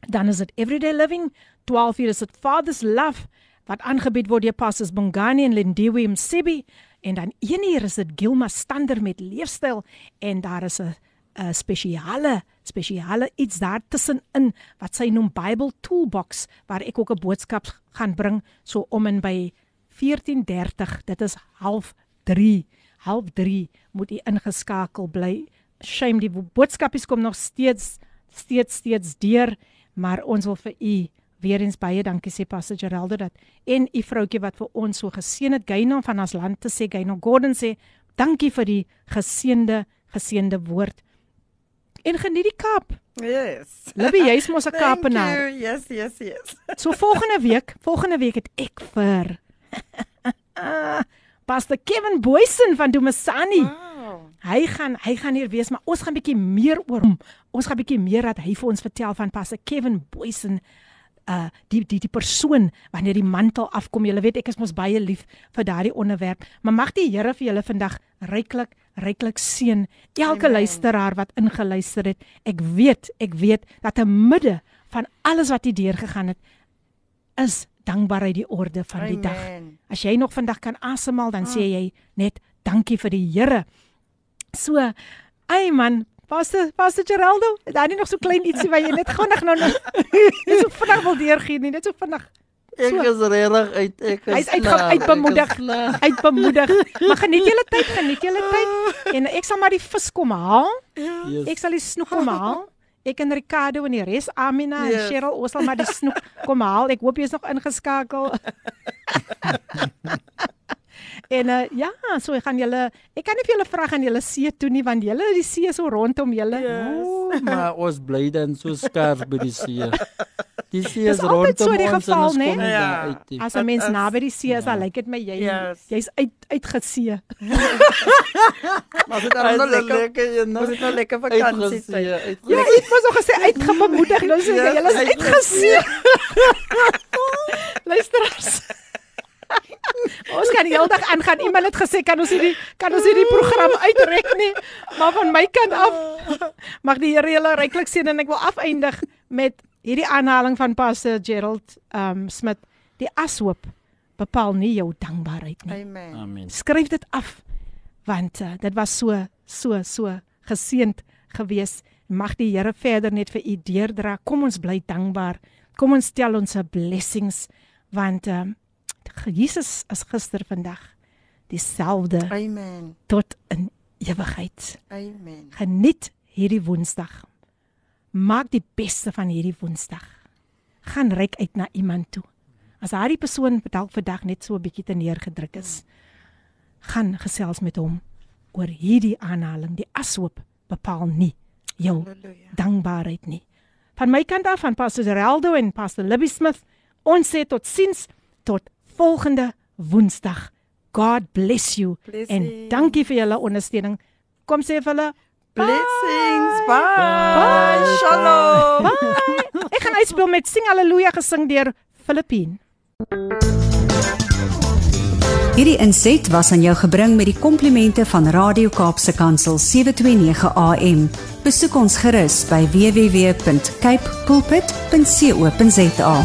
Dan is dit Everyday Living. 12 uur is dit Father's Love wat aangebied word deur Pastors Bongani en Lindiwe Msebi en dan 1 uur is dit Gilma Stander met leefstyl en daar is 'n 'n spesiale spesiale iets daar tussenin wat sy noem Bible Toolbox waar ek ook 'n boodskap gaan bring so om en by 14:30 dit is half 3 half 3 moet u ingeskakel bly. Shame die boodskapies kom nog steeds steeds steeds deur maar ons wil vir u weer eens baie dankie sê Pastor Geraldo dat en u vroutjie wat vir ons so geseën het Gainon van ons land te sê Gainon Gordon sê dankie vir die geseënde geseënde woord en geniet die Kaap Yes. Libby jy's mos 'n Kaapenaar. Yes, yes, yes. So volgende week, volgende week het ek vir Pastor Kevin Boysen van Domasani. Wow. Hy gaan hy gaan hier wees, maar ons gaan bietjie meer oor hom. Ons gaan bietjie meer dat hy vir ons vertel van Pastor Kevin Boysen uh die die die persoon wanneer die mantel afkom. Jy weet ek is mos baie lief vir daardie onderwerp, maar mag die Here vir julle vandag ryklik ryklik seën. Elke Amen. luisteraar wat ingeluister het. Ek weet, ek weet dat te midde van alles wat hier deurgegaan het is dankbaarheid die orde van die dag. Amen. As jy nog vandag kan asemhaal, dan sê jy net dankie vir die Here. So, ay man, Pastor Pastor Geraldo, daar is nog so klein ietsie wat jy net vinnig nou nou net so vinnig wil deurgee nie, net so vinnig. Ek So. is regtig uit ek is Hy's uit klaar, ek is uitbemoedig. Uitbemoedig. Maar geniet julle tyd, geniet julle tyd. En ek sal maar die vis kom haal. Yes. Ek sal die snoek kom haal. Ek en Ricardo en die res Amina en Yes. Cheryl ons sal maar die snoek kom haal. Ek hoop jy's nog ingeskakel. en uh, ja, so ek gaan julle ek kan nie vir julle vra gaan julle see toe nie want julle die see is so rondom julle. Ooh, maar ons bly dan so skaars by die see. Die see is altyd rondom so die ons en geval, ons né? kom nie Ja. uit nie. As 'n mens is- naby die see is, dan lyk dit my jy Yes. jy's uit uitgesee. Maar dit is nou lekker. lekker jy Ons het nou lekker vakansie tyd. Ja, ek moes nog gesê uitgebemoedig. Nou sê jy, julle is uitgesee. Luisteraars. Ons kan die hele dag aangaan. Iemand het gesê kan ons hierdie kan ons hierdie program uitrek nie. Maar van my kant af mag die Here julle ryklik seën en ek wil afeindig met hierdie aanhaling van Pastor Gerald um Smith. Die ashoop bepaal nie jou dankbaarheid nie. Amen. Amen. Skryf dit af want uh, dit was so so so geseend gewees. Mag die Here verder net vir u deurdra. Kom ons bly dankbaar. Kom ons tel ons blessings want uh, Jesus is gister vandag dieselfde Amen. tot in ewigheid. Amen. Geniet hierdie Woensdag. Maak die beste van hierdie Woensdag. Gaan reik uit na iemand toe. As daardie persoon dalk vandag net so 'n bietjie te neergedruk is, gaan gesels met hom oor hierdie aanhaling. Die ashoop bepaal nie jou Halleluja. dankbaarheid nie. Van my kant af van Pastor Geraldo en Pastor Libby Smith, ons sê tot sins tot volgende Woensdag. God bless you en Blessings. dankie vir julle ondersteuning. Kom sê vir hulle Blessings. Bye. Bye. Shalom. bye. Ek gaan uitspeel met sing haleluja gesing deur Filippine. Hierdie inset was aan jou gebring met die komplimente van Radio Kaapse Kansel 729 AM. Besoek ons gerus by www.cape pulpit.co.za.